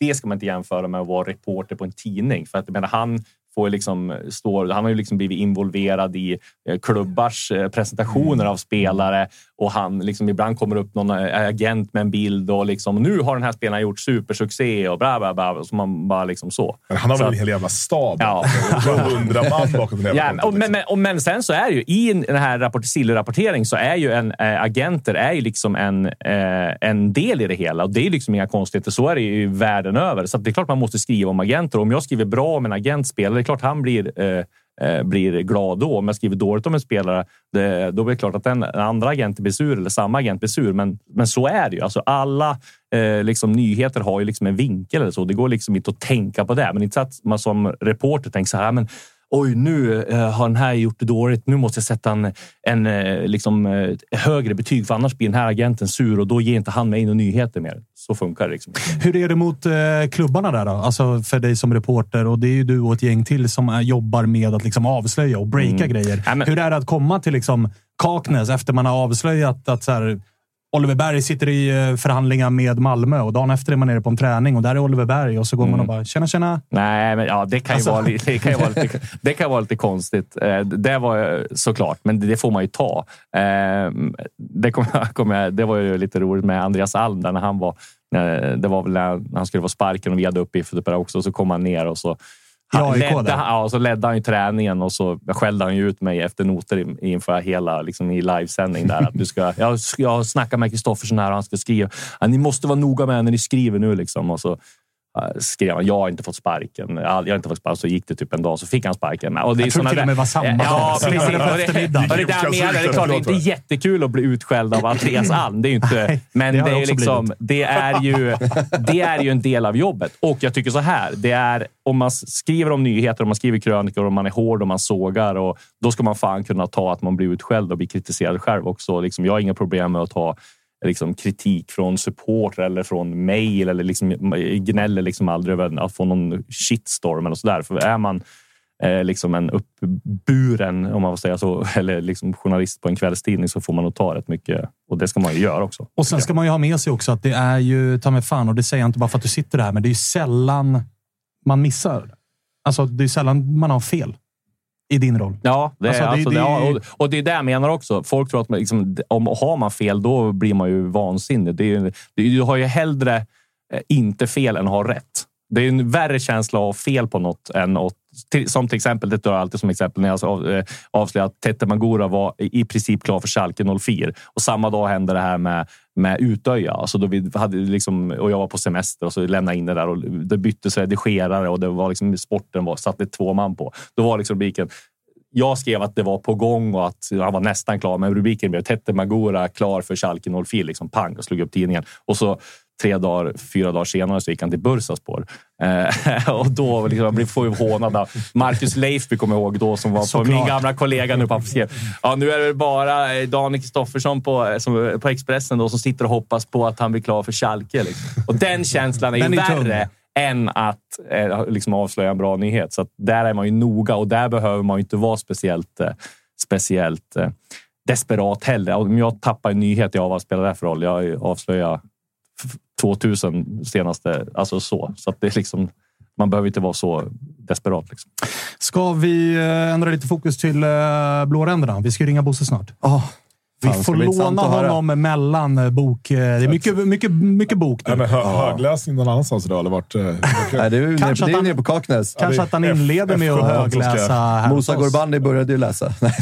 det ska man inte jämföra med att vara reporter på en tidning. För att jag menar, han får liksom stå, han har ju liksom blivit involverad i eh, klubbars eh, presentationer av spelare och han liksom ibland kommer upp någon eh, agent med en bild och liksom nu har den här spelaren gjort supersuccé och bla bla bla. Så man bara liksom så. Men han har Så väl att- en hel jävla stab? Ja. Hundra man bakom den Ja, och, men, men, och, men sen så är det ju i den här rapport, rapportering så är ju en äh, agenter är ju liksom en, eh, en del i det hela och det är liksom inga konstigheter. Så är det ju världen över. Så det är klart man måste skriva om agenter. Om jag skriver bra om en agentspelare, det är klart han blir eh, eh, blir glad då. Om jag skriver dåligt om en spelare, det, då blir det klart att den andra agenten blir sur eller samma agent blir sur. Men, men så är det ju. Alltså alla eh, liksom, nyheter har ju liksom en vinkel eller så. Det går liksom inte att tänka på det. Men inte så att man som reporter tänker så här, men oj, nu eh, har den här gjort det dåligt. Nu måste jag sätta en, en eh, liksom, eh, högre betyg för annars blir den här agenten sur och då ger inte han mig några nyheter mer. Så funkar det. Liksom. Hur är det mot klubbarna där då? Alltså för dig som reporter och det är ju du och ett gäng till som jobbar med att liksom avslöja och breaka Mm. grejer. Ja, men- Hur är det att komma till liksom Kaknäs efter man har avslöjat att så här, Oliver Berg sitter i eh, förhandlingar med Malmö och dagen efter är man nere på en träning och där är Oliver Berg och så går man och bara “tjena, tjena”. Nej, men ja, det kan ju Alltså- vara, det kan ju vara, lite, det kan vara lite konstigt. Eh, Det var ju såklart, men det får man ju ta. Eh, Det, kom, kom jag, det var ju lite roligt med Andreas Alm när han var. Det var väl när han skulle få sparken och vi hade uppgifter på det också. Så kom han ner och så han ledde, ja, så ledde han ju träningen och så skällde han ju ut mig efter noter in- inför hela liksom, i livesändning. Där, att du ska, jag, jag snackar med Kristoffersson här och han ska skriva. Ni måste vara noga med när ni skriver nu. Liksom. Och så skrev han, jag har inte fått sparken. Jag har inte fått sparken. Så gick det typ en dag så fick han sparken. Och det är Jag tror såna till och med var samma Ja, dag. precis. Samma Och det- det där med, det är klart, det är inte jättekul att bli utskälld av Andreas Alm. Det är ju inte, men det det, är ju liksom, det, är ju, det är ju en del av jobbet. Och jag tycker så här. Det är, om man skriver om nyheter, om man skriver krönikor, om man är hård och man sågar. Och, då ska man fan kunna ta att man blir utskälld och blir kritiserad själv också. Liksom, jag har inga problem med att ta liksom, kritik från support eller från mail eller liksom, gnäller liksom aldrig över att få någon shitstorm eller sådär. För är man eh, liksom en uppburen, om man får säga så, eller liksom journalist på en kvällstidning så får man nog ta rätt mycket. Och det ska man ju göra också. Och sen ska man ju ha med sig också att det är ju, ta mig fan, och det säger jag inte bara för att du sitter där, men det är ju sällan man missar. Alltså, det är sällan man har fel i din roll. Ja, det, Alltså, det- alltså, det- det, ja, och, och det är det jag menar också. Folk tror att man, liksom, om har man fel, då blir man ju vansinnig. Det det, du har ju hellre eh, inte fel än att ha rätt. Det är en värre känsla av fel på något än att till, som till exempel, det drar jag alltid som exempel, när jag av, eh, avslöjade att Tete Magura var i princip klar för Schalke 04 och samma dag hände det här med med Utöja. Alltså då vi hade liksom, och jag var på semester och så lämnade in det där och det byttes redigerare och det var liksom, sporten var, satte två man på. Då var liksom rubriken jag skrev att det var på gång och att han var nästan klar, men rubriken blev Tete Magura klar för Schalke 04. Liksom pang och slog upp tidningen. Och så tre dagar, fyra dagar senare så gick han till Bursaspor. Eh, och då liksom, får vi hånad av Marcus Leifby, kommer jag ihåg då, som var på min gamla kollega nu på skrev. Ja, nu är det bara eh, Daniel Kristoffersson på, eh, som, på Expressen då, som sitter och hoppas på att han blir klar för Schalke. Liksom. Och den känslan är ju värre än att eh, liksom avslöja en bra nyhet. Så där är man ju noga och där behöver man inte vara speciellt, eh, speciellt eh, desperat heller. Om jag tappar en nyhet, ja, vad spelar det för roll? Jag avslöjar 2000 senaste, alltså så. Så att det är liksom, man behöver inte vara så desperat. Liksom. Ska vi eh, ändra lite fokus till uh, blåränderna? Vi ska ringa Bosse snart. Oh. Vi får låna honom mellan eh, bok. Det är mycket, mycket, mycket bok. Nu. Ja, men hö högläsning någon annannanstans idag? Eller vart, Nej, det är kanske nere, nere på Kaknäs. Kanske ja, att han inleder med att högläsa. Musa Gorbandi började ju läsa. Nej,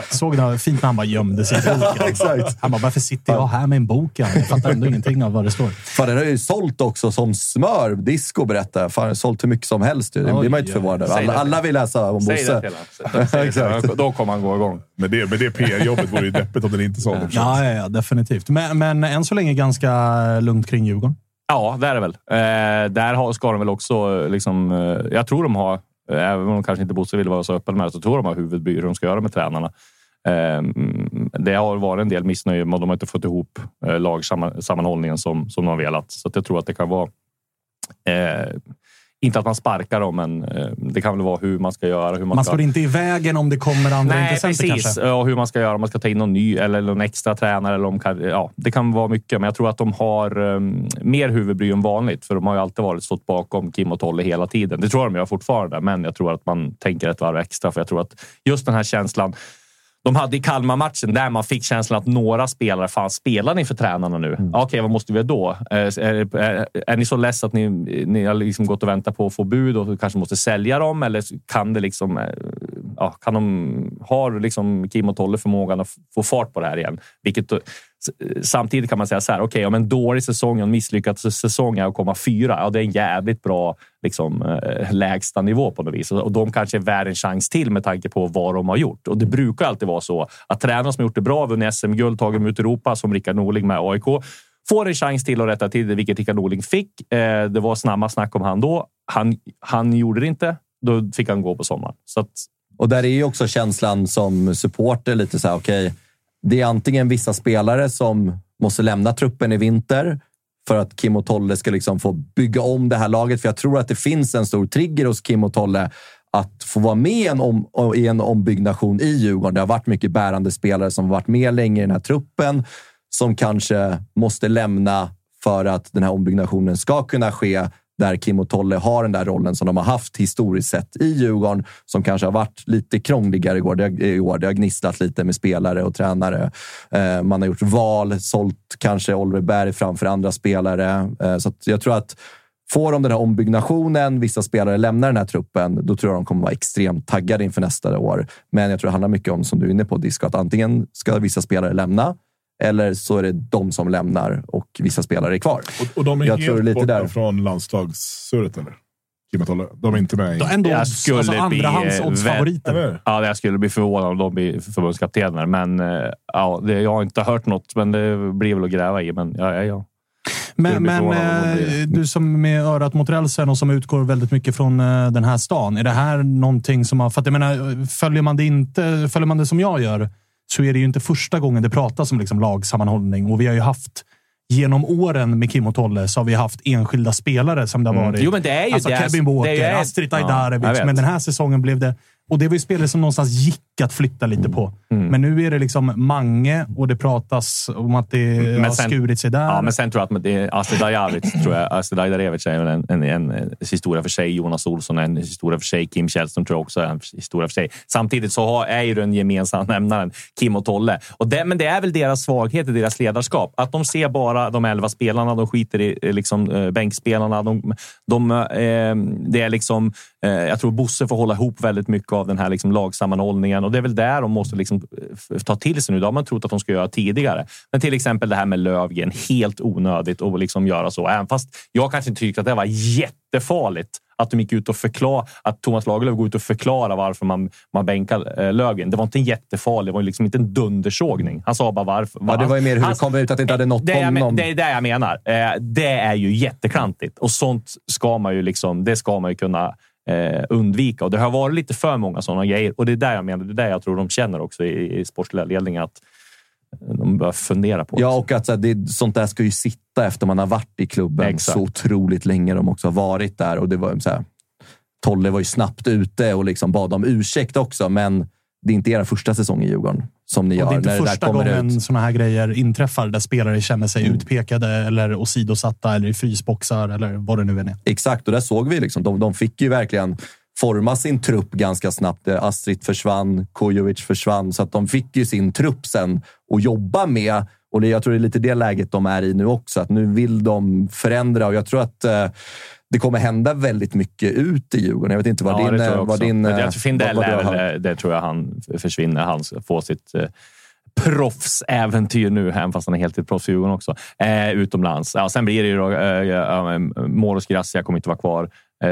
Såg det fint när han bara gömde sig i boken. Exakt. Han bara, varför sitter jag här med en bok? Jag fattar ändå ingenting av vad det står. Fan, den har ju sålt också som smör. Disco berättar Fan, den har sålt hur mycket som helst. Det blir man ju inte förvånad över. Alla, alla vill läsa om Bosse. Säg det till Då kommer han gå igång. Men det, med det PR-jobbet vore ju deppigt om den inte sålde. Ja, ja, ja, definitivt. Men, men än så länge ganska lugnt kring Djurgården. Ja, det är det väl. Eh, där ska de väl också... Liksom, eh, jag tror de har, eh, även om kanske inte Bosse vill vara så öppen med det, så tror de har huvudbry hur de ska göra med tränarna. Eh, det har varit en del missnöje, men de har inte fått ihop eh, lagsammanhållningen som, som de har velat. Så jag tror att det kan vara eh, inte att man sparkar dem, men eh, det kan väl vara hur man ska göra. Hur man, man står ska... inte i vägen om det kommer andra Nej, intressenter precis. kanske? Och hur man ska göra, om man ska ta in någon ny eller någon extra tränare. Eller om, ja, det kan vara mycket, men jag tror att de har um, mer huvudbry än vanligt. För de har ju alltid varit stått bakom Kim och Tolle hela tiden. Det tror jag de gör fortfarande, men jag tror att man tänker ett varv extra. För jag tror att just den här känslan de hade i Kalmar-matchen där man fick känslan att några spelare, fan spelar ni för tränarna nu? Mm. Okej, okay, vad måste vi då? Är, är, är, är, ni så less att ni, ni har liksom gått och väntat på att få bud och kanske måste sälja dem? Eller kan det liksom... Eh, ja, kan de, har liksom Kim och Tolle förmågan att få fart på det här igen? Vilket Samtidigt kan man säga så här, okej, okay, om en dålig säsong, en misslyckad säsong är att komma fyra, ja, det är en jävligt bra liksom, eh, lägsta nivå på något vis. Och de kanske är värd en chans till med tanke på vad de har gjort. Och det brukar alltid vara så att tränare som har gjort det bra, vunnit SM-guld, tagit dem ut i Europa, som Rickard Norling med AIK, får en chans till att rätta till det, vilket Rickard Norling fick. Eh, det var snabba snack om han då. Han, han gjorde det inte. Då fick han gå på sommaren. Så att... Och där är ju också känslan som supporter lite så här, okej, okay det är antingen vissa spelare som måste lämna truppen i vinter för att Kim och Tolle ska liksom få bygga om det här laget. För jag tror att det finns en stor trigger hos Kim och Tolle att få vara med en om, i en ombyggnation i Djurgården. Det har varit mycket bärande spelare som varit med länge i den här truppen som kanske måste lämna för att den här ombyggnationen ska kunna ske där Kim och Tolle har den där rollen som de har haft historiskt sett i Djurgården, som kanske har varit lite krångligare i år. Det, i år. det har gnisslat lite med spelare och tränare. Eh, man har gjort val, sålt kanske Oliver Berg framför andra spelare. Eh, så jag tror att Får de den här ombyggnationen, vissa spelare lämnar den här truppen, då tror jag de kommer vara extremt taggade inför nästa år. Men jag tror det handlar mycket om, som du är inne på, Disco, att antingen ska vissa spelare lämna eller så är det de som lämnar och vissa spelare är kvar. Och, och de är jag helt borta där. från landslagssurret, eller? De är inte med i... Ändå jag skulle alltså andrahandsoddsfavoriter. Ja, jag skulle bli förvånad om de blir förbundskaptener. Men eh, ja, det, jag har inte hört något, men det blir väl att gräva i. Men ja, ja, ja. Men, men eh, du som med örat mot rälsen och som utgår väldigt mycket från eh, den här stan. Är det här någonting som har... För att jag menar, följer man det inte, följer man det som jag gör så är det ju inte första gången det pratas om liksom lagsammanhållning. Och vi har ju haft genom åren med Kim och Tolle så har vi haft enskilda spelare som det har mm. varit. Jo, men det är ju alltså det Kevin Walker, Astrid Ajdarevic. Ja, men den här säsongen blev det... Och det var ju spelare som någonstans gick att flytta lite Mm. på. Men nu är det liksom Mange och det pratas om att det Men har sen- skurit sig där. Ja, men sen tror jag att det är Astrid Dajavic, tror jag. Astrid Dajarevic är en, en, en, historia för sig. Jonas Olsson är en historia för sig. Kim Källström tror jag också är en historia för sig. Samtidigt så har, är ju den gemensamma nämnaren Kim och Tolle. Och det, men det är väl deras svaghet i deras ledarskap. Att de ser bara de elva spelarna. De skiter i eh, liksom, eh, bänkspelarna. De, de, eh, det är liksom, jag tror Bosse får hålla ihop väldigt mycket av den här liksom, lagsammanhållningen och det är väl där de måste liksom, f- ta till sig nu. Det har man trott att de ska göra tidigare. Men till exempel det här med Lövgren, helt onödigt att liksom göra så. Även fast jag kanske inte tyckte att det var jättefarligt att de gick ut och förklara att Thomas Lagerlöf går ut och förklarar varför man, man bänkar eh, Lövgren. Det var inte en jättefarlig, det var liksom inte en dundersågning. Han sa bara varför. Ja, det var ju mer hur Han- det kom ut att det inte hade nått det, jag, men- honom. det är det jag menar. Eh, det är ju jätteklantigt och sånt ska man ju liksom. Det ska man ju kunna eh, undvika och det har varit lite för många sådana grejer och det är där jag menar. Det är där jag tror de känner också i, i sportsliga ledningen att de bör fundera på. Ja, och att så här, det, sånt där ska ju sitta efter man har varit i klubben Exakt. så otroligt länge. De också har varit där. Och det var så här, Tolle var ju snabbt ute och liksom bad om ursäkt också, men det är inte era första säsong i Djurgården som ni Och det är gör inte när första gången såna här grejer inträffar där spelare känner sig Mm. utpekade eller åsidosatta eller i frysboxar eller vad det nu än är. Exakt, och där såg vi liksom. De, de fick ju verkligen forma sin trupp ganska snabbt. Eh, Astrid försvann, Kujovic försvann, så att de fick ju sin trupp sen att jobba med. Och jag tror det är lite det läget de är i nu också, att nu vill de förändra och jag tror att eh, det kommer hända väldigt mycket ut i Djurgården. Jag vet inte vad Ja, din... det tror eh, jag vad din Men eh, jag tror Findell vad- vad är eh, det tror jag han försvinner. Han får sitt eh, proffsäventyr nu, även fast han är heltidsproffs i Djurgården också. Eh, utomlands. Ja, sen blir det ju då, eh, Moros Gracia kommer inte vara kvar. Eh,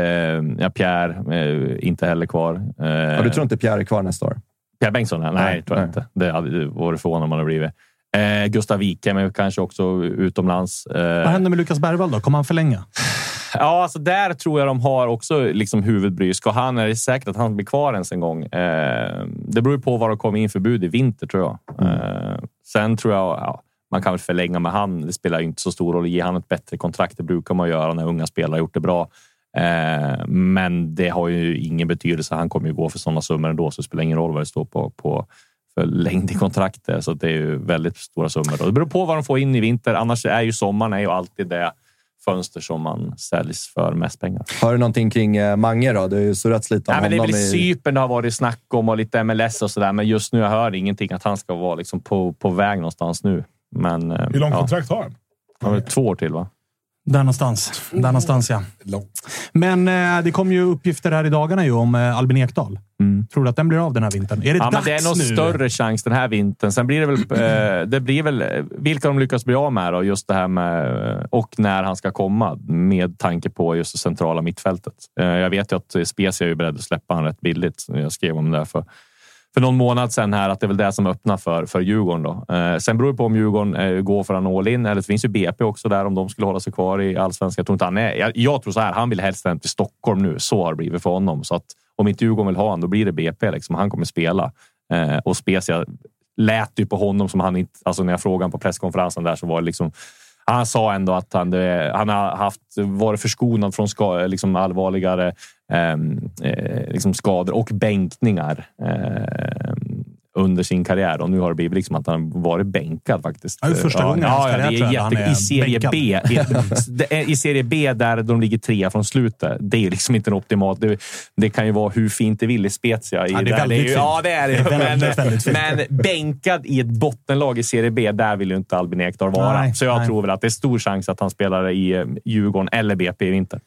ja, Pierre, eh, inte heller kvar. Eh, Ja, du tror inte Pierre är kvar nästa år? Pierre Bengtsson? Nej, Nej, tror jag nej. inte. Det hade varit förvånad om han hade blivit. Eh, Gustav Wikheim kanske också utomlands. Eh, Vad händer med Lukas Bergvall då? Kommer han förlänga? Ja, alltså där tror jag de har också liksom huvudbry. Ska han, är det säkert att han blir kvar ens en gång? Eh, det beror på vad det kommer in för bud i vinter, tror jag. Eh, sen tror jag ja, man kan väl förlänga med han. Det spelar ju inte så stor roll. Ge han ett bättre kontrakt. Det brukar man göra när unga spelare har gjort det bra. Eh, men det har ju ingen betydelse. Han kommer ju gå för sådana summor ändå, så det spelar ingen roll vad det står på, på för längd i kontraktet. Så det är ju väldigt stora summor. Och det beror på vad de får in i vinter. Annars är ju sommaren är ju alltid det fönster som man säljs för mest pengar. Har du någonting kring eh, Mange då? Det har ju surrats lite om Nej, men det är honom. väl i- Cypern det har varit snack om och lite MLS och sådär. Men just nu jag hör ingenting att han ska vara liksom på, på väg någonstans nu. Men, eh, Hur långt ja. kontrakt har han? Han har två år till, va? Där någonstans. Där någonstans, ja. Men eh, det kom ju uppgifter här i dagarna ju om eh, Albin Ekdal. Tror du att den blir av den här vintern? Är det Mm. Ja, men dags det är nog nu? större chans den här vintern. Sen blir det väl, eh, det blir väl eh, vilka de lyckas bli av med då, just det här med eh, och när han ska komma med tanke på just det centrala mittfältet. Eh, jag vet ju att Spezia är ju beredd att släppa han rätt billigt. Jag skrev om det för för någon månad sedan här att det är väl det som öppnar för, för Djurgården. Då. Eh, sen beror det på om Djurgården eh, går för en all in eller det finns ju BP också där om de skulle hålla sig kvar i allsvenskan. Jag tror inte han är. Jag, jag tror så här. Han vill helst hem till Stockholm nu. Så har det blivit för honom. Så att om inte Djurgården vill ha honom, då blir det BP. Liksom. Han kommer spela eh, och Spezia lät ju på honom som han inte. Alltså när jag frågade honom på presskonferensen där så var det liksom han sa ändå att han, det, han har haft, varit förskonad från ska, liksom allvarligare ehm, eh, liksom skador och bänkningar eh, under sin karriär. Och nu har det blivit liksom att han varit bänkad faktiskt. Ja, det är första gången ja, ja, det är jätte, I serie bänkad. B. I, I serie B där de ligger trea från slutet. Det är liksom inte optimalt. Det, det kan ju vara hur fint det vill i Spezia. I Ja, det är väldigt ju- fint. Ja, det är det. Det är väldigt, men, väldigt men bänkad i ett bottenlag i serie B, där vill ju inte Albin Ekdal vara. Nej, så jag nej. tror väl att det är stor chans att han spelar i eh, Djurgården eller BP i vinter.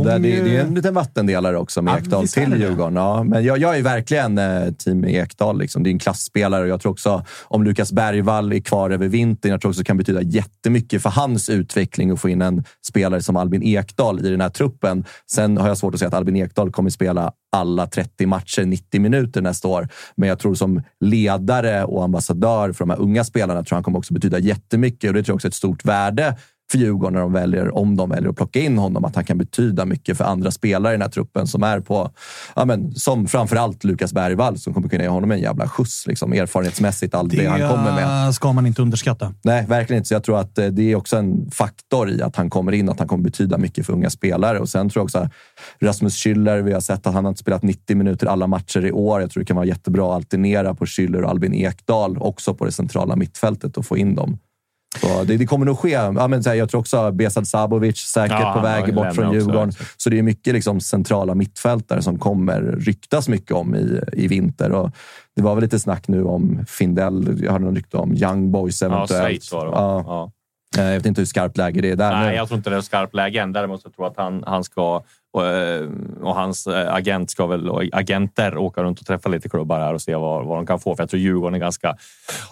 Där, det, ju- det är en liten vattendelare också med Ja, Ekdal till. Djurgården. Ja, men jag, jag är verkligen eh, team Ekdal. Liksom. Det är en klassspelare och jag tror också om Lukas Bergvall är kvar över vintern, jag tror också det kan betyda jättemycket för hans utveckling att få in en spelare som Albin Ekdal i den här truppen. Sen har jag svårt att säga att Albin Ekdal kommer spela alla 30 matcher, 90 minuter nästa år. Men jag tror som ledare och ambassadör för de här unga spelarna tror han kommer också betyda jättemycket och det tror jag också är ett stort värde för Djurgården när de väljer, om de väljer att plocka in honom, att han kan betyda mycket för andra spelare i den här truppen som är på, ja men, som framförallt Lukas Bergvall som kommer kunna ge honom en jävla skjuts liksom, erfarenhetsmässigt, allt det, Det han kommer med. ska man inte underskatta. Nej, verkligen inte. Så jag tror att eh, det är också en faktor i att han kommer in, att han kommer betyda mycket för unga spelare. Och sen tror jag också att Rasmus Schüller, vi har sett att han har spelat 90 minuter alla matcher i år. Jag tror det kan vara jättebra att alternera på Schüller och Albin Ekdal också på det centrala mittfältet och få in dem. Så det, det kommer nog ske. Ja, men så här, jag tror också Besad Sabovic säkert Ja, på väg bort från också, Djurgården. exakt. Så det är mycket liksom centrala mittfältare som kommer ryktas mycket om i, i vinter. Och det var väl lite snack nu om Findell. Jag hörde någon rykte om Young Boys eventuellt. Var? Ja. Eh, Jag vet inte hur skarpt läge det är där. Nej, nu. jag tror inte det är skarpt läge än. Däremot så tror jag att han, han ska och, eh, och hans eh, agent ska väl, och agenter åka runt och träffa lite klubbar här och se vad, vad de kan få. För jag tror Djurgården är ganska,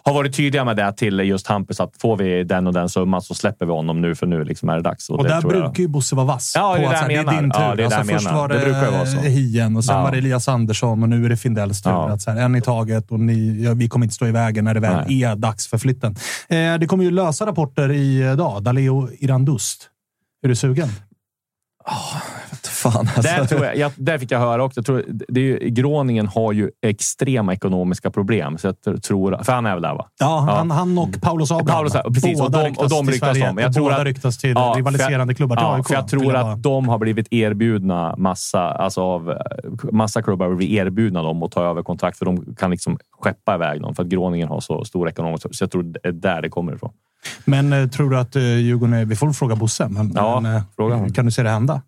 har varit tydliga med det till just Hampus att får vi den och den summan så släpper vi honom nu för nu liksom är det dags. Och, det där tror jag- brukar ju Bosse vara vass. Ja, det är på det att det är din tur. Ja, det är alltså, först menar. var Det det, brukar ju vara så. Hien och sen Ja. var det Elias Andersson och nu är det Findells tur. Ja. Att så här, en i taget och ni, ja, vi kommer inte stå i vägen när det väl Nej. är dags för flytten. Eh, det kommer ju lösa rapporter idag. Daleo Irandust. Är du sugen? Fan, alltså. Där, tror jag, jag, där fick jag höra också. Jag tror, det är ju, Groningen har ju extrema ekonomiska problem. Så jag tror, för han är väl där va? Ja, han, han och Paulus Abraham. Paulus, precis, och båda de, och de till ryktas Sverige. om. Jag och tror båda att, ryktas till Ja, rivaliserande klubbar till ja, AIK. För jag tror att de har blivit erbjudna massa, alltså av massa klubbar har blivit erbjudna dem att ta över kontrakt för de kan liksom skeppa iväg dem för att Groningen har så stor ekonomisk... Så jag tror det är där det kommer ifrån. Men eh, tror du att uh, Djurgården... är- Vi får fråga Bosse, men, Ja, men eh, fråga kan du se det hända?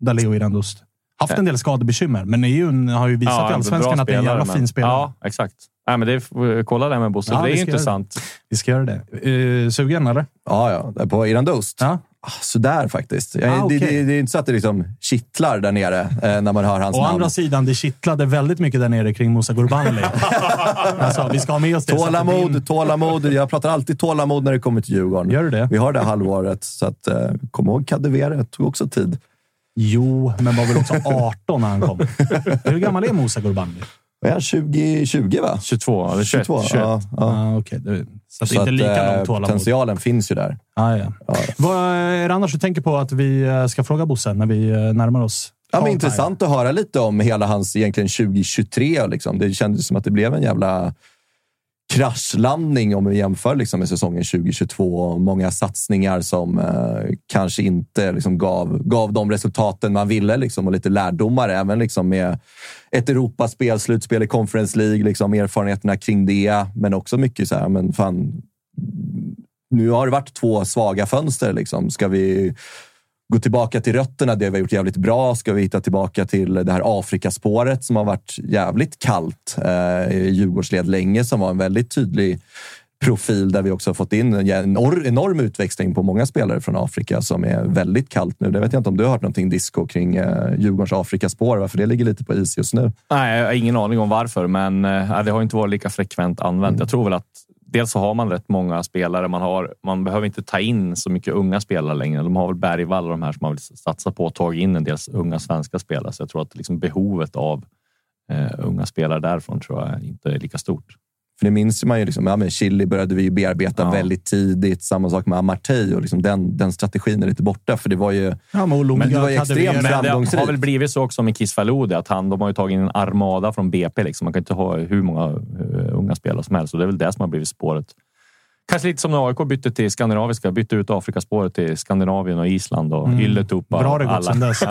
Daleo Irandust. Haft en del skadebekymmer, men är ju, en- har ju visat i en Allsvenskan att det är en jävla men- fin spelare. Ja, exakt. Nej, men det är, kolla det med Bosse, Ja, det är intressant. Vi ska göra det. Uh, sugen, eller? Ja, ja. På Irandust? Ja. Ah, Sådär faktiskt. Jag, Ah, okej. det, det, det är inte så att det liksom kittlar där nere eh, när man hör hans Å namn. andra sidan, det kittlade väldigt mycket där nere kring Musa Gurbanli. alltså, vi ska ha med oss det. Tålamod, tålamod. Jag pratar alltid tålamod när det kommer till Djurgården. Gör du det? Vi har det halvåret, så att, eh, kom ihåg Kadewere. Det tog också tid. Jo, men var väl också 18 när han kom. Hur gammal är Musa Gurbanli? Vad är han? 20, 20 va? 22 eller 21. 22, 21. ja, ja. Ah, okay. det, så att det Så inte lika eh, långt tålamod. potentialen finns ju där. Ah, ja. Vad är det annars du tänker på att vi eh, ska fråga Bosse när vi eh, närmar oss? Ja, men intressant att höra lite om hela hans egentligen 2023. Liksom. Det kändes som att det blev en jävla kraschlandning om vi jämför liksom, med säsongen 2022. och Många satsningar som eh, kanske inte liksom, gav, gav de resultaten man ville liksom, och lite lärdomar även liksom, med ett Europaspel, slutspel i Conference League, liksom, erfarenheterna kring det. Men också mycket så här, men fan, nu har det varit två svaga fönster. Liksom. Ska vi gå tillbaka till rötterna, det vi har gjort jävligt bra? Ska vi hitta tillbaka till det här Afrikaspåret som har varit jävligt kallt eh, i Djurgårdsled länge, som var en väldigt tydlig profil där vi också har fått in en enorm, utväxling på många spelare från Afrika som är väldigt kallt nu. Det vet jag inte om du har hört någonting disco kring eh, Djurgårdens Afrikaspår, varför det ligger lite på is just nu. Nej, jag har ingen aning om varför, men eh, det har inte varit lika frekvent använt. Jag tror väl att dels så har man rätt många spelare. Man, har, man behöver inte ta in så mycket unga spelare längre. De har väl Bergvall och de här som man vill satsa på och tagit in en del unga svenska spelare. Så jag tror att liksom behovet av eh, unga spelare därifrån tror jag inte är lika stort. För det minns man ju. Liksom, ja, men Chili började vi ju bearbeta Ja. väldigt tidigt. Samma sak med Amartey och liksom den, den strategin är lite borta. För det var ju, Ja, men Olunga, men det var ju extremt det framgångsrikt. har väl blivit så också med Faludi att han, de har ju tagit in en armada från BP. Liksom. Man kan inte ha hur många eh, unga spelare som helst. Och det är väl det som har blivit spåret. Kanske lite som när AIK bytte till skandinaviska. Bytte ut Afrikaspåret till Skandinavien och Island och Mm. Ylletupa. Bra det gått alla. sen dess.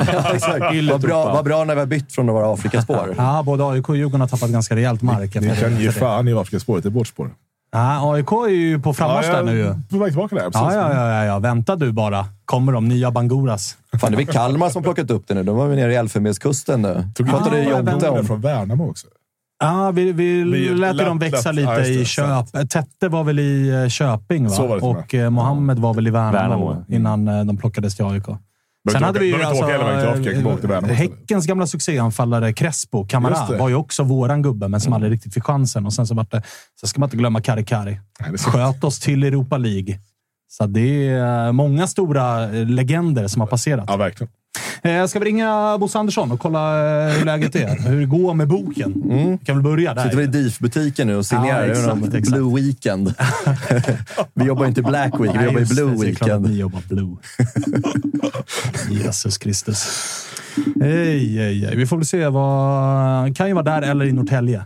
Ja. Vad bra, vad bra när vi har bytt från att vara Afrikaspår. Ja, både AIK och Djurgården har tappat ganska rejält mark. Ni kan ge fan i Afrikaspåret. Det är vårt spår. Ja, AIK är ju på frammarsch där nu. på väg tillbaka där. Ja, Precis. ja, ja, ja, ja. Vänta du bara. Kommer de nya Banguras. Fan, det är väl Kalmar som plockat upp det nu. De var vi nere i Elfenbenskusten nu. Tog Pratade Ja, Jonte om. från Värnamo också. Ja, vi, vi Vi- lät lätt- dem växa lätt- lite i Köp. Tette var väl i eh, Köping, va? Och eh, Mohammed var väl i Värnamo, Värnamo. innan eh, de plockades till AIK. Sen hade vi ju Afrika, alltså. Häckens gamla succéanfallare Crespo, det. var ju också våran gubbe, men som aldrig riktigt fick chansen. Och sen så vart det... Så ska man inte glömma Kari Kari. Nej, sant. Sköt oss till Europa League. Så det är eh, många stora eh, legender som har passerat. Ja, verkligen. Eh, ska vi ringa Bosse Andersson och kolla eh, hur läget är? Hur det går med boken? Mm. Vi kan väl börja där. Sitter vi i DIF-butiken nu och signerar. Ja, exakt, någon exakt. Blue Weekend. vi jobbar inte Black Week, vi Nej, jobbar i Blue det Weekend. Ni jobbar Blue. Jesus Kristus. Hej, hej, hej. Vi får väl se. Vad... Kan ju vara där eller i Norrtälje.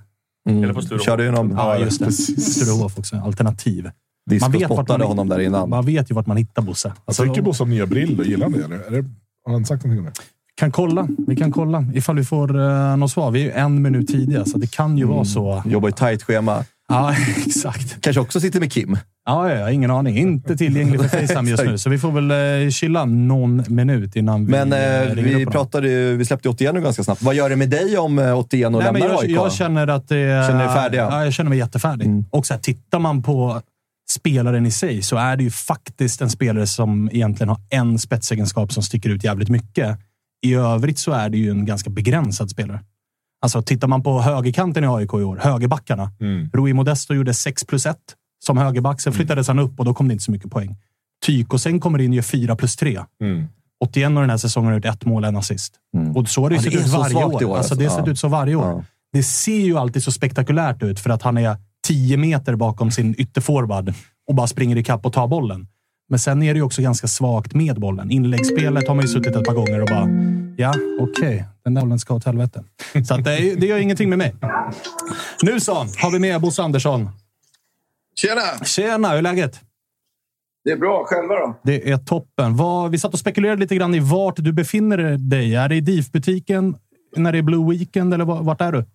Mm. Körde ju någon Ja, just det. Sturehof också. Alternativ. Man vet, man, honom där innan. man vet ju vart man hittar Bosse. Vad Alltså, tycker Bosse om nya brillor? Gillar han det? Eller? Har han sagt någonting om det? kan kolla. Vi kan kolla ifall vi får uh, något svar. Vi är ju en minut tidiga, så det kan ju vara så. Jobbar i tajt schema. Ja, exakt. Kanske också sitter med Kim. Ja, ja, ingen aning. Inte tillgänglig för Facetime just nu, så vi får väl uh, chilla någon minut innan vi Men eh, eh, vi, pratade, ju- vi släppte Otieno ganska snabbt. Vad gör det med dig om eh, Otieno men lämnar jag, AIK? jag känner att det... Känner dig färdiga? Ja, jag känner mig jättefärdig. Mm. Och så här, tittar man på spelaren i sig så är det ju faktiskt en spelare som egentligen har en spetsegenskap som sticker ut jävligt mycket. I övrigt så är det ju en ganska begränsad spelare. Alltså, tittar man på högerkanten i AIK i år, högerbackarna. Mm. Rui Modesto gjorde 6 plus 1 som högerback. Sen flyttades han upp och då kom det inte så mycket poäng. Tyko sen kommer in och gör 4 plus 3. Mm. 81 och den här säsongen har gjort ett mål, en assist. Och så har det ju Ja, sett ut varje år. Alltså, alltså. det har sett ut så varje år. Ja. Det ser ju alltid så spektakulärt ut för att han är 10 meter bakom sin ytterforward och bara springer ikapp och tar bollen. Men sen är det ju också ganska svagt med bollen. Inläggsspelet har man ju suttit ett par gånger och bara, ja, okej, den där bollen ska åt helvete. Så att det, är- det gör ingenting med mig. Nu så, har vi med Bosse Andersson. Tjena! Tjena, hur är läget? Det är bra. Själva då? Det är toppen. Vad, vi satt och spekulerade lite grann i vart du befinner dig. Är det i DIF-butiken när det är Blue Weekend eller var- vart är du?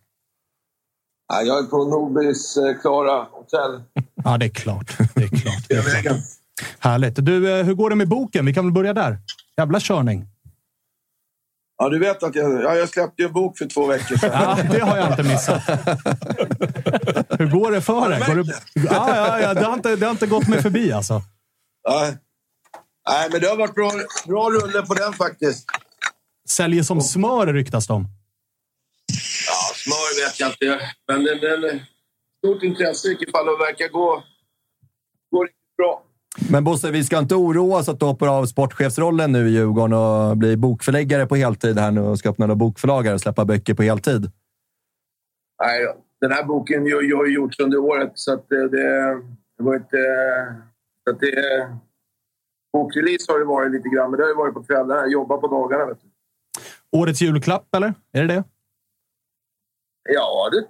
Ja, jag är på Nordbys eh, Klara hotell. Ja, det är klart. Det är klart. Det är klart. Härligt. Du, eh, hur går det med boken? Vi kan väl börja där. Jävla körning. Ja, du vet att jag, ja, jag släppte ju en bok för två veckor sedan. Ja, det har jag inte missat. Hur går det för dig? Går det... ja, ja, ja, det, har inte, det har inte gått mig förbi alltså. Nej. Nej, men det har varit bra, bra rulle på den faktiskt. Säljer som smör ryktas de. Ja, smör vet jag inte. Men det är stort intresse i fall det verkar gå, gå riktigt bra. Men Bosse, vi ska inte oroa oss att du hoppar av sportchefsrollen nu i Djurgården och blir bokförläggare på heltid här nu och ska öppna några bokförlag och släppa böcker på heltid. Nej, den här boken ju- ju har gjorts under året så att det, det, det var inte... Så att det, bokrelease har det varit lite grann, men det har ju varit på kvällarna. Jag jobbar på dagarna. Vet du. Årets julklapp, eller? Är det det? Ja, det,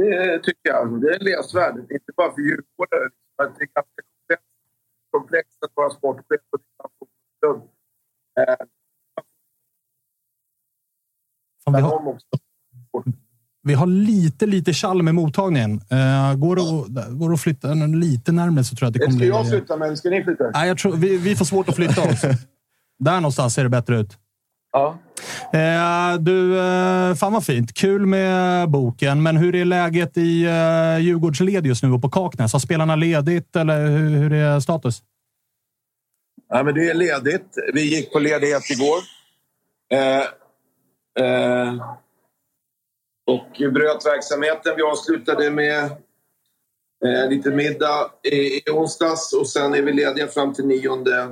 det tycker jag. Det är läsvärd. Inte bara för djurgårdare. men Det är ganska komplext, komplext att vara sportchef driva en fotbollsklubb. Vi, har, vi har lite, lite tjall med mottagningen. Uh, går, det att, går det att flytta den lite närmare så tror jag att det kommer Ska jag bli... flytta, men ska ni flytta? Nej, jag tror, vi, vi får svårt att flytta oss. Där någonstans ser det bättre ut. Ja. Eh, du, eh, fan vad fint. Kul med boken. Men hur är läget i eh, Djurgårdsled just nu och på Kaknäs? Har spelarna ledigt eller hur, hur är status? Ja, men det är ledigt. Vi gick på ledighet igår. Eh, eh, och bröt verksamheten. Vi avslutade med eh, lite middag i, i onsdags och sen är vi lediga fram till 9 eh,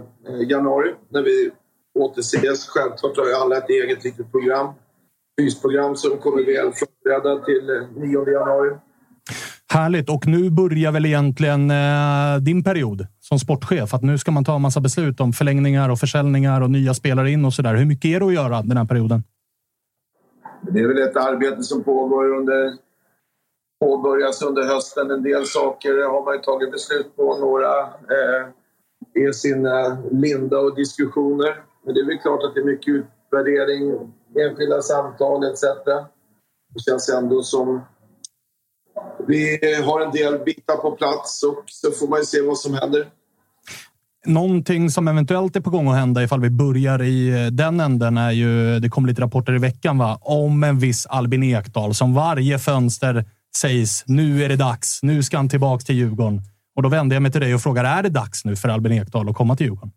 januari när vi återses. Självklart har ju alla ett eget litet program. Fysprogram som kommer väl förberedda till eh, 9 januari. Härligt. Och nu börjar väl egentligen eh, din period som sportchef. Att nu ska man ta en massa beslut om förlängningar och försäljningar och nya spelare in och sådär. Hur mycket är det att göra den här perioden? Det är väl ett arbete som pågår under, påbörjas under hösten. En del saker har man tagit beslut på. Några eh, är sina linda och diskussioner. Men det är väl klart att det är mycket utvärdering, enskilda samtal etc. Det känns ändå som vi har en del bitar på plats och så får man ju se vad som händer. Någonting som eventuellt är på gång att hända ifall vi börjar i eh, den änden är ju, det kom lite rapporter i veckan, va? om en viss Albin Ekdal som varje fönster sägs nu är det dags. Nu ska han tillbaka till Djurgården. Och då vänder jag mig till dig och frågar, är det dags nu för Albin Ekdal att komma till Djurgården?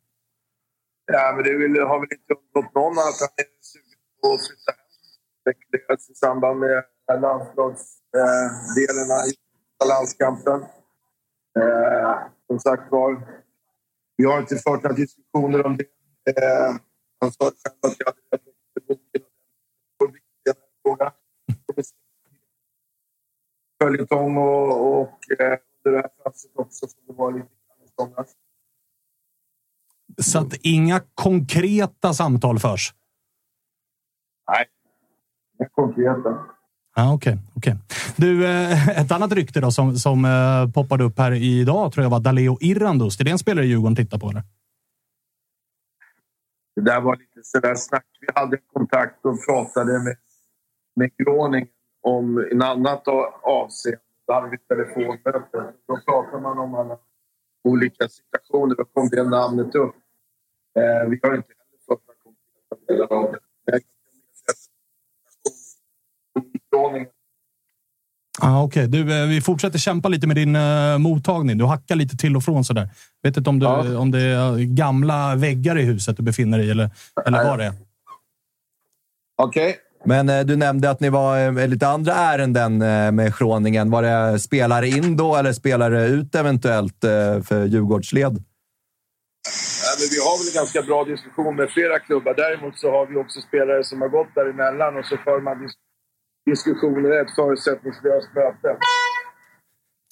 Ja, men det vill, har väl inte undgått någon att han är sugen på att flytta hem. Spekuleras i samband med landslagsdelen eh, i landskampen. Eh, som sagt var, vi har inte fört några diskussioner om det. Eh, han sa själv att jag hade en fråga. Följetong och, och eh, under det här också som det var lite grann i somras. Så att inga konkreta samtal förs? Nej, inga konkreta. Ah, Okej, okay, Du, eh, ett annat rykte då som, som eh, poppade upp här idag tror jag var Daleo Irrandos. Är det en spelare Djurgården tittar på? Eller? Det där var lite sådär snack. Vi hade kontakt och pratade med, med Groningen om en annat avseende. Då hade vi telefonmöte. Då pratade man om alla olika situationer. Då kom det namnet upp. Eh, vi har inte heller fått några konkreta delar av det. Ah, Okej, okay. Du, eh, vi fortsätter kämpa lite med din uh, mottagning. Du hackar lite till och från sådär. Vet inte om, du, ja. om det är gamla väggar i huset du befinner dig i eller, eller vad det är. Okej. Okay. Men eh, du nämnde att ni var eh, lite andra ärenden eh, med Schroningen. Var det spelare in då eller spelare ut eventuellt eh, för Djurgårdsled? Men vi har väl en ganska bra diskussion med flera klubbar. Däremot så har vi också spelare som har gått däremellan och så för man dis diskussioner, ett förutsättningslöst möte.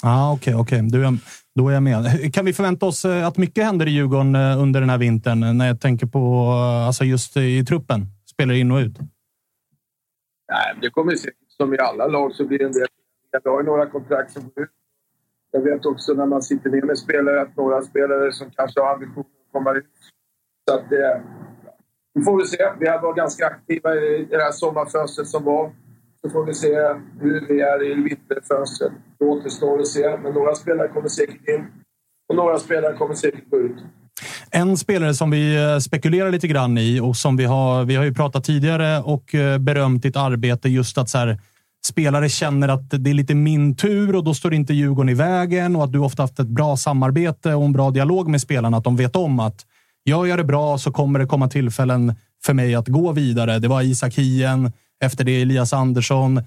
Ah, Okej, okay, okay. då är jag med. Kan vi förvänta oss eh, att mycket händer i Djurgården eh, under den här vintern? När jag tänker på alltså just i truppen, spelare in och ut. Nej, det kommer säkert som i alla lag så blir det en del. Vi har ju några kontrakt som går ut. Jag vet också när man sitter ner med spelare att några spelare som kanske har ambitioner komma ut. Så att det... Vi får vi se. Vi har varit ganska aktiva i det här sommarfönstret som var. Så får vi se hur vi är i vinterfönstret. Det återstår att se. Men några spelare kommer säkert in och några spelare kommer säkert gå ut. En spelare som vi eh, spekulerar lite grann i och som vi har, vi har ju pratat tidigare och eh, berömt ditt arbete just att så här, spelare känner att det är lite min tur och då står inte Djurgården i vägen och att du ofta haft ett bra samarbete och en bra dialog med spelarna. Att de vet om att jag gör det bra så kommer det komma tillfällen för mig att gå vidare. Det var Isak Hien, efter det Elias Andersson.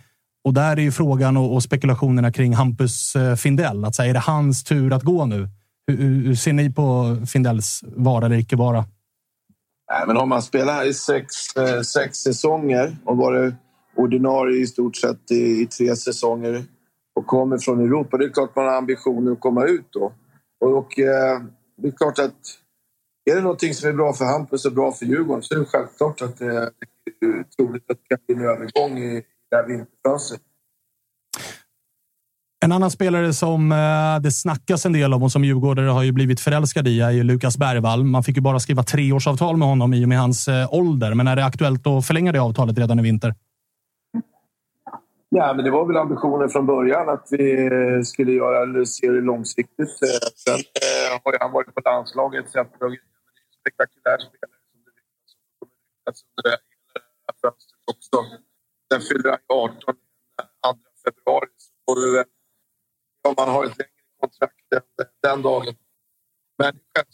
Och där är ju frågan och, och spekulationerna kring Hampus eh, Findell. Att säga, är det hans tur att gå nu? Hur, hur ser ni på Findells vara eller icke vara? Nej, men om man spelar här i sex, eh, sex säsonger och varit ordinarie i stort sett i, i, tre säsonger och kommer från Europa, det är klart man har ambitioner att komma ut då. Och, och eh, det är klart att är det någonting som är bra för Hampus och bra för Djurgården så är det självklart att det är troligt att det kan bli en övergång i det här vinterfönstret. En annan spelare som eh, det snackas en del om och som djurgårdare har ju blivit förälskade i är ju Lukas Bergvall. Man fick ju bara skriva treårsavtal med honom i och med hans eh, ålder. Men är det aktuellt att förlänga det avtalet redan i vinter? Ja, men det var väl ambitionen från början att vi skulle göra, se det långsiktigt. Eh, sen eh, har ju han varit på landslaget etc. Det är en spektakulär spelare som det kommer lyckas under det här fönstret också. Sen fyller han 18 2 februari. Så får vi väl om man har ett längre kontrakt den dagen. Men han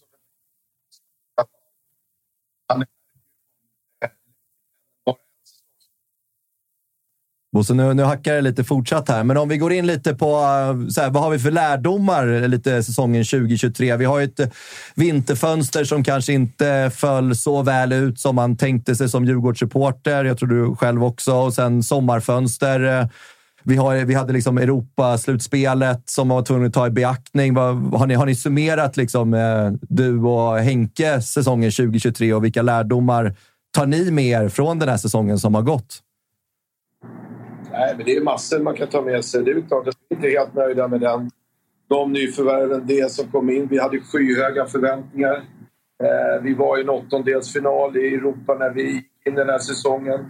Bosse, nu, nu hackar det lite fortsatt här, men om vi går in lite på eh, så här, vad har vi för lärdomar lite säsongen 2023? Vi har ju ett eh, vinterfönster som kanske inte föll så väl ut som man tänkte sig som Djurgårdssupporter. Jag tror du själv också. Och sen sommarfönster eh, vi, har, vi hade liksom Europaslutspelet som man var tvungen att ta i beaktning. Har ni, har ni summerat, liksom, du och Henke, säsongen 2023 och vilka lärdomar tar ni med er från den här säsongen som har gått? Nej, men det är massor man kan ta med sig. Det är klart att vi inte är helt nöjda med den. De nyförvärven, det som kom in. Vi hade skyhöga förväntningar. Eh, vi var i en åttondelsfinal i Europa när vi gick in den här säsongen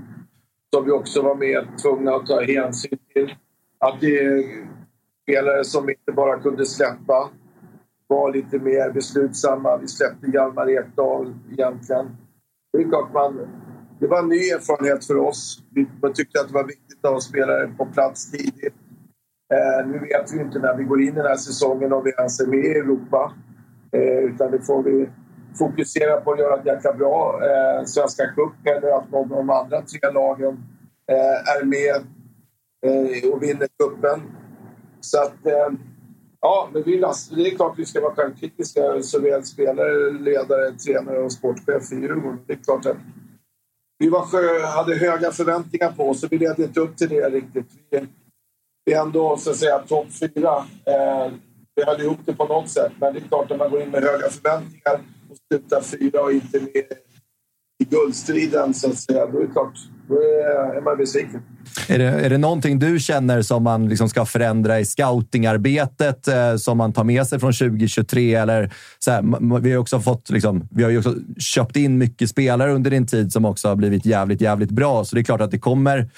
som vi också var med tvungna att ta hänsyn till. Att det är spelare som inte bara kunde släppa var lite mer beslutsamma. Vi släppte Hjalmar Ekdal egentligen. Det är klart man, det var en ny erfarenhet för oss. Vi tyckte att det var viktigt att ha spelare på plats tidigt. Eh, nu vet vi inte när vi går in i den här säsongen om vi ens är med i Europa. Eh, utan det får vi fokusera på att göra ett jäkla bra eh, Svenska cup eller att någon av de andra tre lagen eh, är med eh, och vinner cupen. Så att, eh, ja, men vi, det är klart vi ska vara självkritiska, såväl spelare, ledare, tränare och sportchef i Djurgården. Det är klart att vi var, hade höga förväntningar på oss och vi ledde inte upp till det riktigt. Vi, vi ändå så att säga topp fyra. Eh, vi höll ihop det på något sätt, men det är klart att man går in med höga förväntningar och slutar fyra och inte med i guldstriden så att säga. Då är det klart, då är, man besviken. Är det, är det någonting du känner som man liksom ska förändra i scoutingarbetet eh, som man tar med sig från 2023? Eller så här, vi, har också fått, liksom, vi har ju också köpt in mycket spelare under din tid som också har blivit jävligt, jävligt bra. Så det är klart att det kommer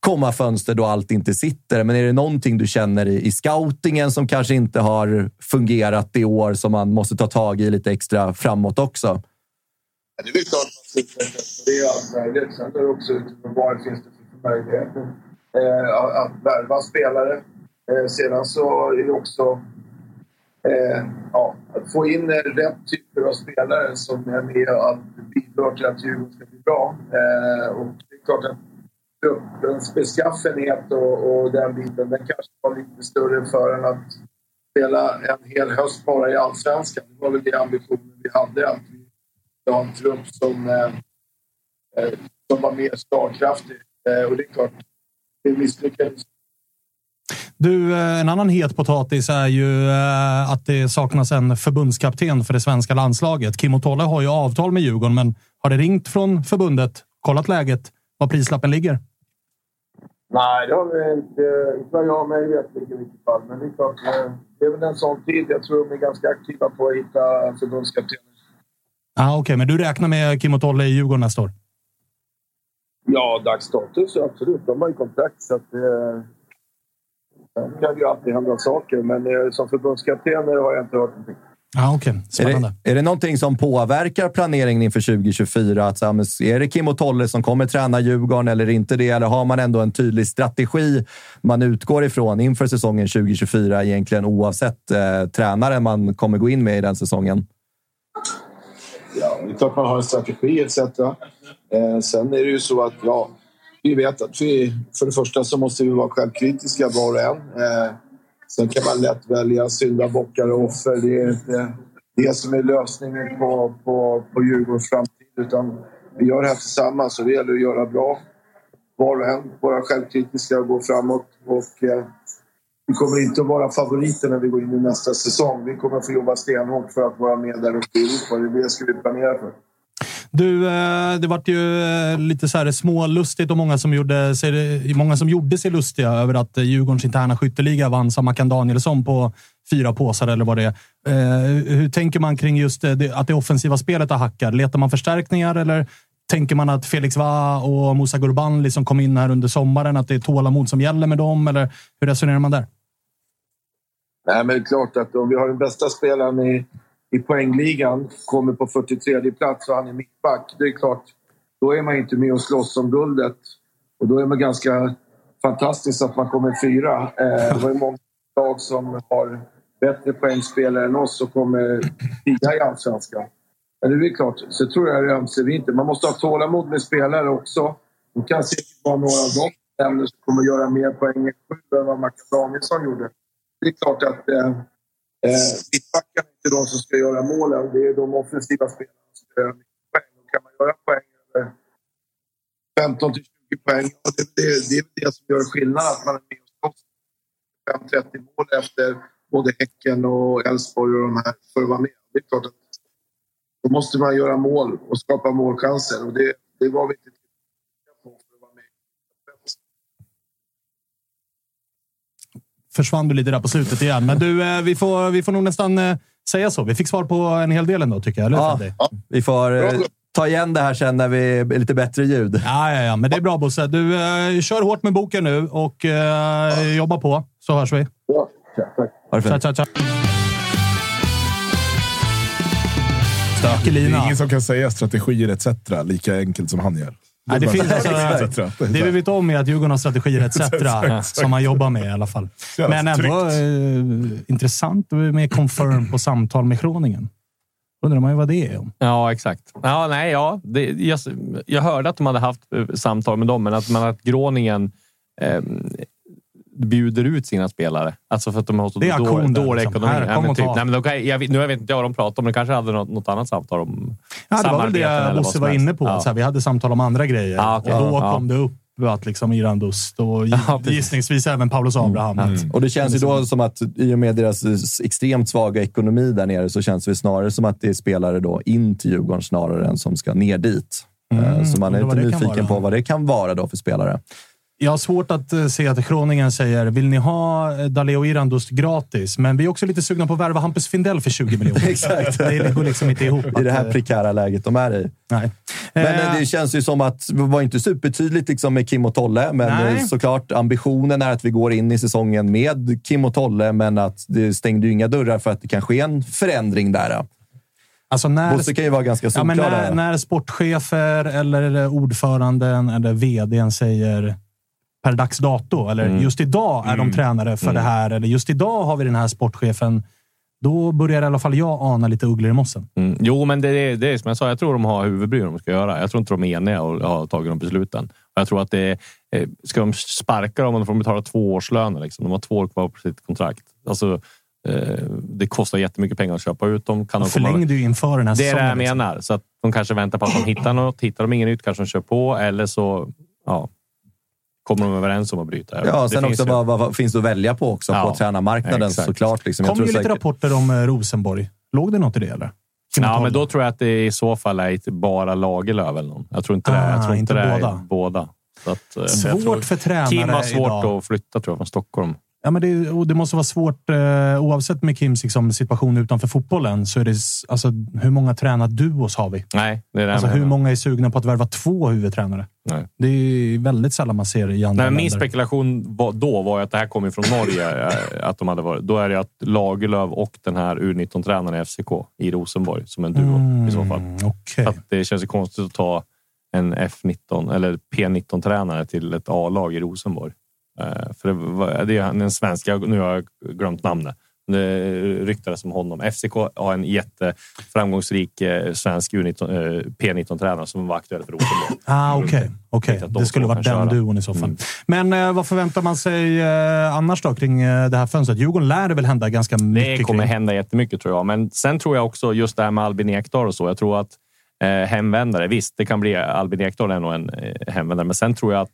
komma fönster då allt inte sitter. Men är det någonting du känner i, i scoutingen som kanske inte har fungerat i år som man måste ta tag i lite extra framåt också? Ja, Det är klart att man ska utvecklas på det är allt möjligt. Sen är det också utifrån vad det finns det för möjligheter eh, att- värva spelare. Eh, sedan så är det också eh, ja, att få in eh, rätt typer av spelare som är med och bidrar till att Djurgården ska bli bra. Eh, och det är klart att truppens beskaffenhet och, och den biten, den kanske var lite större för än att spela en hel höst bara i Allsvenskan. Det var väl det ambitionen vi hade, att vi ha en trupp som, eh, eh, som var mer slagkraftig. Eh, och det är klart, det misslyckades Du, eh, en annan het potatis är ju eh, att det saknas en förbundskapten för det svenska landslaget. Kim Otolle har ju avtal med Djurgården, men har det ringt från förbundet? Kollat läget? Var prislappen ligger? Nej, det har vi inte. Inte vad jag mig vet i vilket fall. Men det är klart, det är väl en sån tid. Jag tror de är ganska aktiva på att hitta en förbundskapten. Ah, Okej, men du räknar med Kim Otolle i Djurgården nästa år? Ja, dags dato så absolut. De har ju kontrakt så att eh, Sen kan ju alltid hända saker, men eh, som förbundskapten har jag inte hört någonting. Ah, Okej, Är spännande. det, är det någonting som påverkar planeringen inför 2024? Att, är det Kim och Tolle som kommer träna Djurgården eller inte det? Eller har man ändå en tydlig strategi man utgår ifrån inför säsongen 2024 egentligen oavsett eh, tränare man kommer gå in med i den säsongen? Ja, det är klart man har en strategi etc. Eh, sen är det ju så att ja, vi vet att vi för det första så måste vi vara självkritiska var och en. Eh, sen kan man lätt välja syndabockar och offer. Det är inte det som är lösningen på, på, på Djurgårdens framtid utan vi gör det här tillsammans och det gäller att göra bra. Var och en, vara självkritiska och gå framåt. Och, eh, vi kommer inte att vara favoriter när vi går in i nästa säsong. Vi kommer att få jobba stenhårt för att vara med där uppe i Europa. Det är det ska vi planera för. Du, eh, det vart ju eh, lite så här smålustigt och många som, gjorde sig, många som gjorde sig lustiga över att eh, Djurgårdens interna skytteliga vann Samakan Danielsson på fyra påsar eller vad det är. Hur tänker man kring just det- att det offensiva spelet har hackat? Letar man förstärkningar eller tänker man att Felix Va och Musa Gurban liksom kom in här under sommaren, att det är tålamod som gäller med dem? Eller hur resonerar man där? Nej, men det är klart att om vi har den bästa spelaren i, i poängligan, kommer på 43 plats och han är mittback, det är klart, då är man inte med och slåss om guldet. Och då är man ganska fantastiskt att man kommer fyra. Eh, det var ju många lag som har bättre poängspelare än oss och kommer tia i Allsvenskan. Men det är klart, så tror jag det är ömsevinter. Man måste ha tålamod med spelare också. De kan säkert vara några av dem som kommer göra mer poäng än vad Mackan Danielsson gjorde. Det är klart att eh, eh, mittbackarna är inte de som ska göra målen. Det är de offensiva spelarna som ska göra mycket poäng. Och kan man göra poäng över 15 till 20 poäng, och det, det, det är det som gör skillnad. Att man är med och slåss 5-30 mål efter både Häcken och Elfsborg och de här för att vara med. Det är klart att då måste man göra mål och skapa målchanser. Och det, det var vi inte på för att vara med. Försvann du lite där på slutet igen. Men du, eh, vi får, vi får nog nästan eh, säga så. Vi fick svar på en hel del ändå, tycker jag. Eller Ja, vi får eh, ta igen det här sen när vi är lite bättre ljud. Ja, ja, ja, men det är bra Bosse. Du, eh, kör hårt med boken nu och eh, jobba på, så hörs vi. Ja, tack. Ha det Tja, fint. Stökig Det är lina. ingen som kan säga strategier etc. lika enkelt som han gör. Nej, det, är finns, alltså, det vi vet om är att Djurgården har strategier etc. Som man jobbar med i alla fall. Men ändå eh, intressant med confirm på samtal med Kroningen. Undrar man ju vad det är om. Ja, exakt. Ja, nej, ja. Det, jag, jag hörde att de hade haft eh, samtal med dem, men att man att Groningen eh, bjuder ut sina spelare. Alltså för att de har så Det är då, auktion där, dålig liksom. ekonomi. Här, Ja, kom men och typ, ta. nej, men de kan, jag, vet- nu jag vet inte jag vad de pratar om, men kanske hade något, något annat samtal om Ja, det var väl det Bosse var inne på. Ja. Så här, vi hade samtal om andra grejer Ja, okej. och då Ja. kom det upp att liksom Iran Dust och gissningsvis även Paulus Abraham. att- Och det känns ju då som att i och med deras extremt svaga ekonomi där nere så känns det snarare som att det är spelare då in till Djurgården snarare än som ska ner dit. Mm, Eh, Så man är lite nyfiken på vad det kan vara då för spelare. Jag har svårt att eh, se att Kroningen säger vill ni ha eh, Daleo Irandust gratis? Men vi är också lite sugna på att värva Hampus Findell för 20 miljoner. Exakt. Det går liksom inte ihop. I det här eh, prekära läget de är i. Nej. Men det känns ju som att det var inte supertydligt liksom med Kim och Tolle, men Nej. såklart ambitionen är att vi går in i säsongen med Kim och Tolle, men att det stängde ju inga dörrar för att det kan ske en förändring där. Alltså när, Bosse kan ju vara ganska ja, solklar men när, när sportchefer eller ordföranden eller vdn säger per dags dato, eller Mm. just idag är de Mm. tränare för Mm. det här, eller just idag har vi den här sportchefen. Då börjar i alla fall jag ana lite ugglor i mossen. Mm. Jo, men det är, det är som jag sa. Jag tror de har huvudbry de ska göra. Jag tror inte de är eniga och har tagit de besluten. Jag tror att det är, eh, ska de sparka dem och de får betala två årslöner. Liksom. De har två år kvar på sitt kontrakt. Alltså, eh, det kostar jättemycket pengar att köpa ut dem. Kan De de förlängde ju inför den här Det är det jag liksom. menar. Så att de kanske väntar på att de hittar något. Hittar de inget nytt kanske de kör på eller så ja, kommer de överens om att bryta. Ja, Det sen också ju- vad, vad, finns det att välja på också Ja, på tränarmarknaden exakt. såklart. Liksom. Det Jag kom ju lite säkert- rapporter om eh, Rosenborg. Låg det något i det eller? Ja, men då tror jag att det i så fall är bara Lagerlöf eller någon. Jag tror inte det, Ah, jag tror inte inte det är båda. båda. Så att, eh, Svårt jag tror- för tränare Kim har svårt idag. att flytta tror jag från Stockholm. Ja, men det, och det måste vara svårt, eh, oavsett med Kims liksom, situation utanför fotbollen, så är det alltså, hur många tränarduos har vi? Nej, det är det Alltså, hur många är sugna på att värva två huvudtränare? Nej. Det är väldigt sällan man ser i andra Nej, min länder. spekulation var, då var att det här kommer från Norge. eh, att de hade varit, då är det att Lagerlöf och den här U19-tränaren i FCK i Rosenborg som en duo i så fall. Mm, okej. Så att det känns konstigt att ta en F19 eller P19-tränare till ett A-lag i Rosenborg. Eh, För det, var, det är en svensk, jag, nu har jag glömt namnet. Det ryktades om honom. FCK har en jätteframgångsrik eh, svensk U19, eh, P19-tränare som var aktuell för Rosenborg. Ah, Okej, att de det skulle varit den köra. duon i så fall. Mm. Men eh, vad förväntar man sig eh, annars då kring eh, det här fönstret? Djurgården lär det väl hända ganska mycket Det kommer kring. hända jättemycket tror jag. Men sen tror jag också just det här med Albin Ekdal och så. Jag tror att eh, hemvändare, visst, det kan bli Albin Ekdal är nog en eh, hemvändare, men sen tror jag att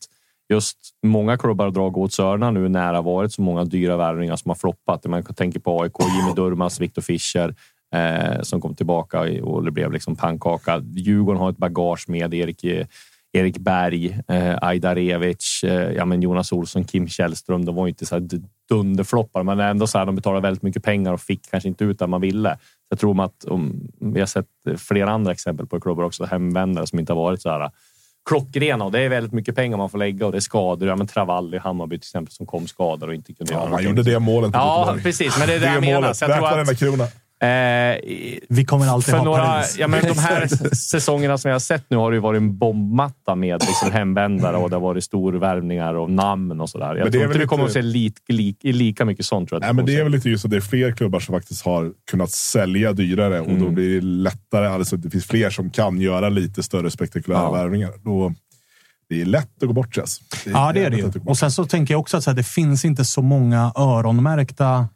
just många klubbar drar åt Sörna nu när det har varit så många dyra värvningar som har floppat. Man tänker på AIK, Jimmy Durmaz, Viktor Fischer eh, som kom tillbaka och det blev liksom pannkaka. Djurgården har ett bagage med Erik, eh, Erik Berg, eh, Ajdarevic, eh, ja, men Jonas Olsson, Kim Källström. De var ju inte så här dunderfloppar, men ändå så här, de betalade väldigt mycket pengar och fick kanske inte ut det man ville. Så jag tror att om, vi har sett flera andra exempel på klubbar också, hemvändare som inte har varit så här klockrena och det är väldigt mycket pengar man får lägga och det är skador. Ja, men Travalli i Hammarby till exempel som kom skadad och inte kunde göra Ja, man någonting. gjorde det målet Ja, precis. Men det är det, jag menar. Så jag tror att, krona. Eh, Vi kommer alltid för ha några, Paris. ja, men de här säsongerna som jag har sett nu har det ju varit en bombmatta med liksom hemvändare och det har varit storvärvningar och namn och sådär. Jag Men det tror inte det kommer att se lik, lik, lika mycket sånt. Tror jag, Nej, men det är väl lite just att det är fler klubbar som faktiskt har kunnat sälja dyrare och Mm. då blir det lättare. Alltså det finns fler som kan göra lite större spektakulära Ja. värvningar. Då, det är lätt att gå bort Chess. Ja, det är det ju. Och sen så tänker jag också att så här, det finns inte så många öronmärkta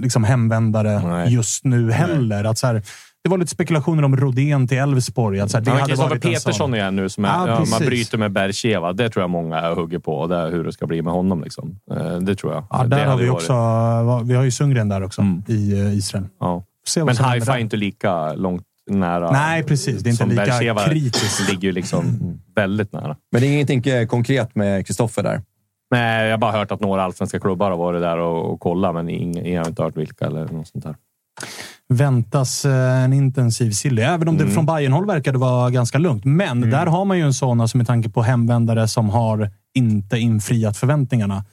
liksom, hemvändare Nej. just nu heller. Att, så här, det var lite spekulationer om Rodén till Elfsborg. Att, så här, det Ja, hade Kristoffer varit Petersson sån- igen nu som är, Ja, ja, man bryter med Bercheva. Det tror jag många hugger på och det är hur det ska bli med honom. Liksom. Eh, Det tror jag. Ja, det där har hade vi varit- också. Vi har ju Sundgren där också Mm. i eh, Israel. Ja. Men Haifa är inte lika långt nära. Nej, precis. Det är inte lika Bercheva kritiskt. ligger ju liksom väldigt nära. Men det är ingenting eh, konkret med Kristoffer där. Nej, jag har bara hört att några allsvenska klubbar har varit där och, och kollat, men ing, jag har inte hört vilka eller något sånt där. väntas eh, en intensiv silly. Även om det Mm. från Bayernhåll verkade vara ganska lugnt. Men där har man ju en sån, alltså med tanke på hemvändare som har inte infriat förväntningarna.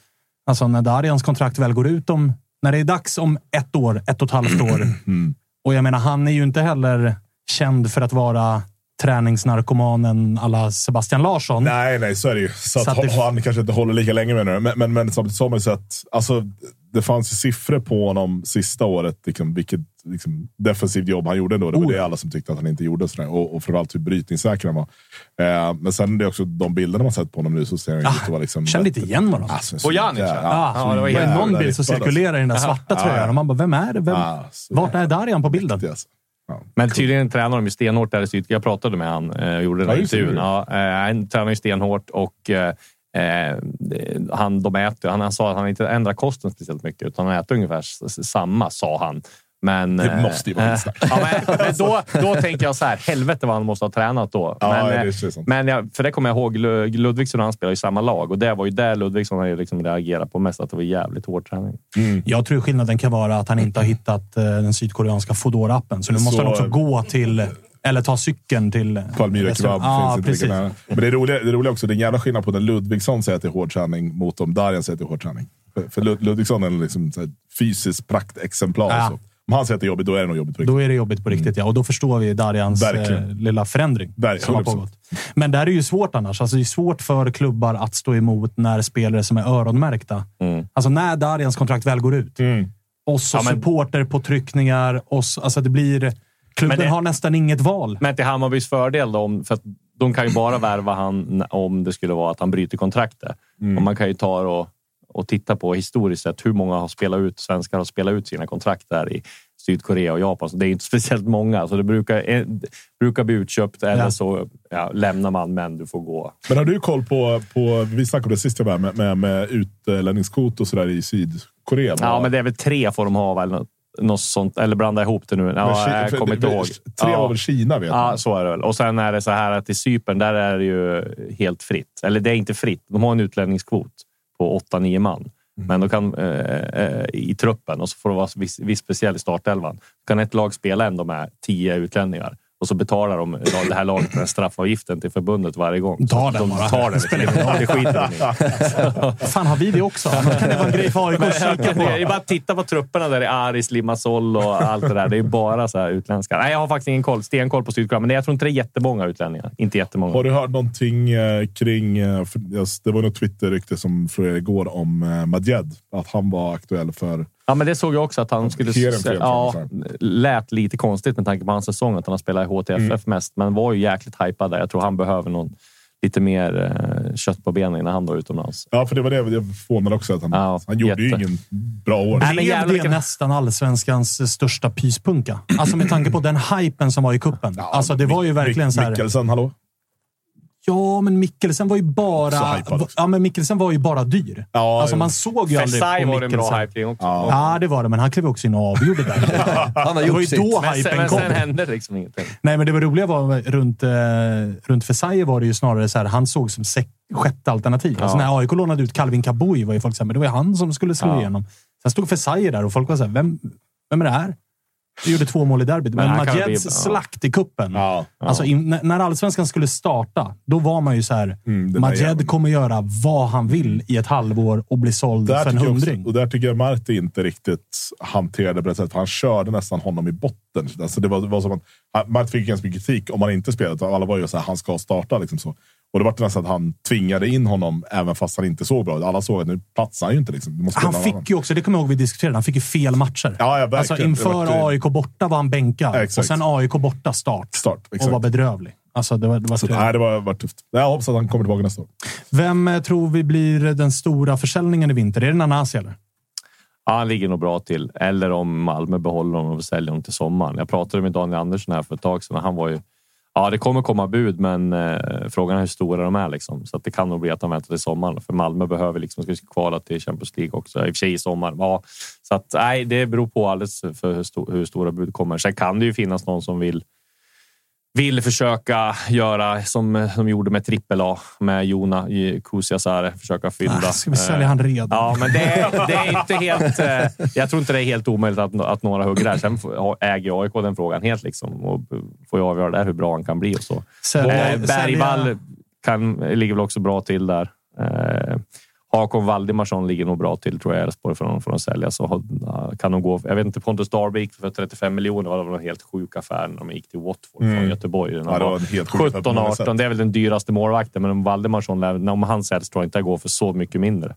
Alltså när Darians kontrakt väl går ut om, när det är dags om ett år, ett och ett halvt år. Mm. Och jag menar, han är ju inte heller känd för att vara träningsnarkomanen alla Sebastian Larsson. Nej, nej, så är det ju. Så, Så att, att det- han kanske inte håller lika länge med nu. Men, men, men samtidigt så har man ju sett, alltså, det fanns ju siffror på honom sista året, liksom, vilket liksom, defensivt jobb han gjorde. Då. Det var Oh, det alla som tyckte att han inte gjorde. Sådär. Och, och framförallt hur brytningssäker han var. Eh, men sen är det också de bilderna man sett på honom nu så ser han ju ut att vara liksom... Känner lite igen varandra. Alltså, så Bojanic, ja. Ah, Ja, det var var någon bild som cirkulerar i den där svarta Ja, tröjan ja. och man bara, vem är det? Vem, Ah, så vart är Darian på bilden? riktigt, alltså. Men tydligen tränar de ju stenhårt där i Syd. Jag pratade med han eh, och gjorde den Ja, intervjun. Ja, eh, han tränar ju stenhårt och eh, Eh, han, de äter, han, han sa att han inte ändrar kosten speciellt mycket utan han äter ungefär samma, sa han. Men, Det eh, måste ju vara skitsnack. ja, men, men då, då tänker jag så här, helvete vad han måste ha tränat då. Ja, men, det eh, men jag, för det kommer jag ihåg, Lu- Ludvigsson och han spelade i samma lag och det var ju där Ludvigsson har ju liksom reagerat på mest, att det var jävligt hård träning. Jag tror skillnaden kan vara att han inte har hittat den sydkoreanska Foodora-appen. Så nu måste Så- han också gå till, eller ta cykeln till... Palmyra kebab Ja, finns inte precis. lika. Men det är roliga, det är roliga också, det är en jävla skillnad på när Ludvigsson säger att det är hård träning mot om Darjan säger att det är hård träning. För, för Lud- Ludvigsson är liksom här fysiskt praktexemplar. Ja. Så. Om han säger att det är jobbigt, då är det nog jobbigt på riktigt. Då är det jobbigt på riktigt, ja. Och då förstår vi Darjans eh, lilla förändring Ver- som har 100%. pågått. Men där är ju svårt annars. Alltså, det är svårt för klubbar att stå emot när spelare som är öronmärkta. Alltså när Darjans kontrakt väl går ut. Oss och Ja, men- supporterpåtryckningar. Oss, alltså det blir... Klubben det- har nästan inget val. Men till Hammarbys fördel, då, om, för att de kan ju bara värva han om det skulle vara att han bryter kontraktet. Och man kan ju ta och, och titta på historiskt sett hur många har spelat ut, svenskar har spelat ut sina kontrakt där i Sydkorea och Japan. Så det är inte speciellt många. Så det brukar, eh, brukar bli utköpt eller Ja. så ja, lämnar man, men du får gå. Men har du koll på, på vi snackade om det sist jag var med, med, med utlänningskvot och sådär i Sydkorea? Ja, men det är väl tre får de ha, eller något, sånt. Eller blanda ihop det nu. Ja, Men Ki- jag kommer inte ihåg. Tre ja. var väl Kina vet Ja, man. så är det väl. Och sen är det så här att i Cypern, där är det ju helt fritt. Eller det är inte fritt. De har en utlänningskvot på 8-9 man. Men då kan, eh, eh, i truppen och så får det vara viss, viss speciell i startelvan. Kan ett lag spela ändå med 10 utlänningar och så betalar de det här laget den straffavgiften till förbundet varje gång. Ta Så den de bara. tar den. Det spelar ingen roll. Det skiter i. Fan, har vi det också? Kan det vara en grej för AIK att kika det är på. bara att titta på trupperna där. Det är Aris, Limassol och allt det där. Det är bara så här utländska. Nej, jag har faktiskt ingen koll. Stenkoll på Sydkorea, men jag tror inte det är jättemånga utlänningar. Inte jättemånga. Har du hört någonting eh, kring... eh, yes, det var något Twitter-rykte som florerade igår om eh, Madjed. Att han var aktuell för... Ja, men det såg jag också att han skulle... Ja, lät lite konstigt med tanke på hans säsong, att han har spelat i HTFF Mm. mest. Men var ju jäkligt hypad där. Jag tror han behöver någon lite mer eh, kött på benen innan han var utomlands. Ja, för det var det jag förvånade också. Att han, Ja, han gjorde ju jätte. ingen bra år. Nej, men jävlar det vilken- nästan allsvenskans största pyspunka? Alltså med tanke på den hypen som var i kuppen. Alltså det var ju verkligen så här... Mikkelsen, hallå? Ja, men Mikkelsen var ju bara... Ja, men Mikkelsen var ju bara dyr. Ja, alltså man såg ju aldrig Fesai på var det en bra Mikkelsen. hype också. Ja, det var det, men han klev också in och avgjorde där. Han har Det var ju sitt. då Men sen, hypen men kom. sen hände det liksom ingenting. Nej, men det var roliga var runt, eh, runt Fesai var det ju snarare så här, han såg som sex, sjätte alternativ. Alltså Ja. när AIK lånade ut Calvin Kabui var ju folk så här, men det var ju han som skulle slå Ja. igenom. Sen stod Fesai där och folk var så här, vem, vem är det här? Vi gjorde två mål i derbyt, men, Men Madjeds ja. slakt i kuppen. Ja. Alltså, in, när- allsvenskan skulle starta, då var man ju så här. Mm, jäveln. kommer göra vad han vill i ett halvår och bli såld Där för en jag också, hundring. och där tycker jag Marti inte riktigt hanterade det på rätt sätt. För han körde nästan honom i botten. Alltså det var, det var som att, Marti fick ganska mycket kritik om han inte spelade. Alla var ju så här, han ska starta. Liksom så. Och det var nästan att han tvingade in honom även fast han inte såg bra ut. Alla såg att nu platsar han ju inte. Liksom. Han fick annan. ju också, det kommer jag ihåg vi diskuterade, han fick ju fel matcher. Ja, ja, alltså Det inför var- AIK borta var han bänkad Ja, och sen AIK borta start. Start, och exakt. var bedrövlig. Alltså det var, det var Så, nej, det var, var tufft. Jag hoppas att han kommer tillbaka nästa år. Vem eh, tror vi blir den stora försäljningen i vinter? Är det Nanasi eller? Ja, han ligger nog bra till. Eller om Malmö behåller honom och säljer honom till sommaren. Jag pratade med Daniel Andersson här för ett tag sedan. Han var ju... Ja, det kommer komma bud, men eh, frågan är hur stora de är. Liksom. Så att det kan nog bli att de väntar till sommaren. För Malmö behöver liksom, ska kvala till Champions League också. I och för sig i sommar. Ja, så att, nej, det beror på alldeles för hur, stor, hur stora bud kommer. Sen kan det ju finnas någon som vill vill försöka göra som de gjorde med trippel A med Jona Kusiasare. Försöka fynda. Ah, ska vi sälja han redan? Ja, men det, är- det är inte helt... eh, Jag tror inte det är helt omöjligt att, att några hugger där. Sen äger AIK den frågan helt liksom och får ju avgöra där hur bra han kan bli och så. Sälja- Eh, Bergvall kan, ligger väl också bra till där. Hakon Valdimarsson ligger nog bra till tror jag Elfsborg för att, sälja. Så kan de gå. Jag vet inte, Pontus Darvik för 35 miljoner var det en helt sjuk affär när de gick till Watford från Mm. Göteborg. Den Ja, det var var en helt sjuk affär på 17, många 18. sätt. Det är väl den dyraste målvakten, men om Valdimarsson, om han säljs tror jag inte det går för så mycket mindre.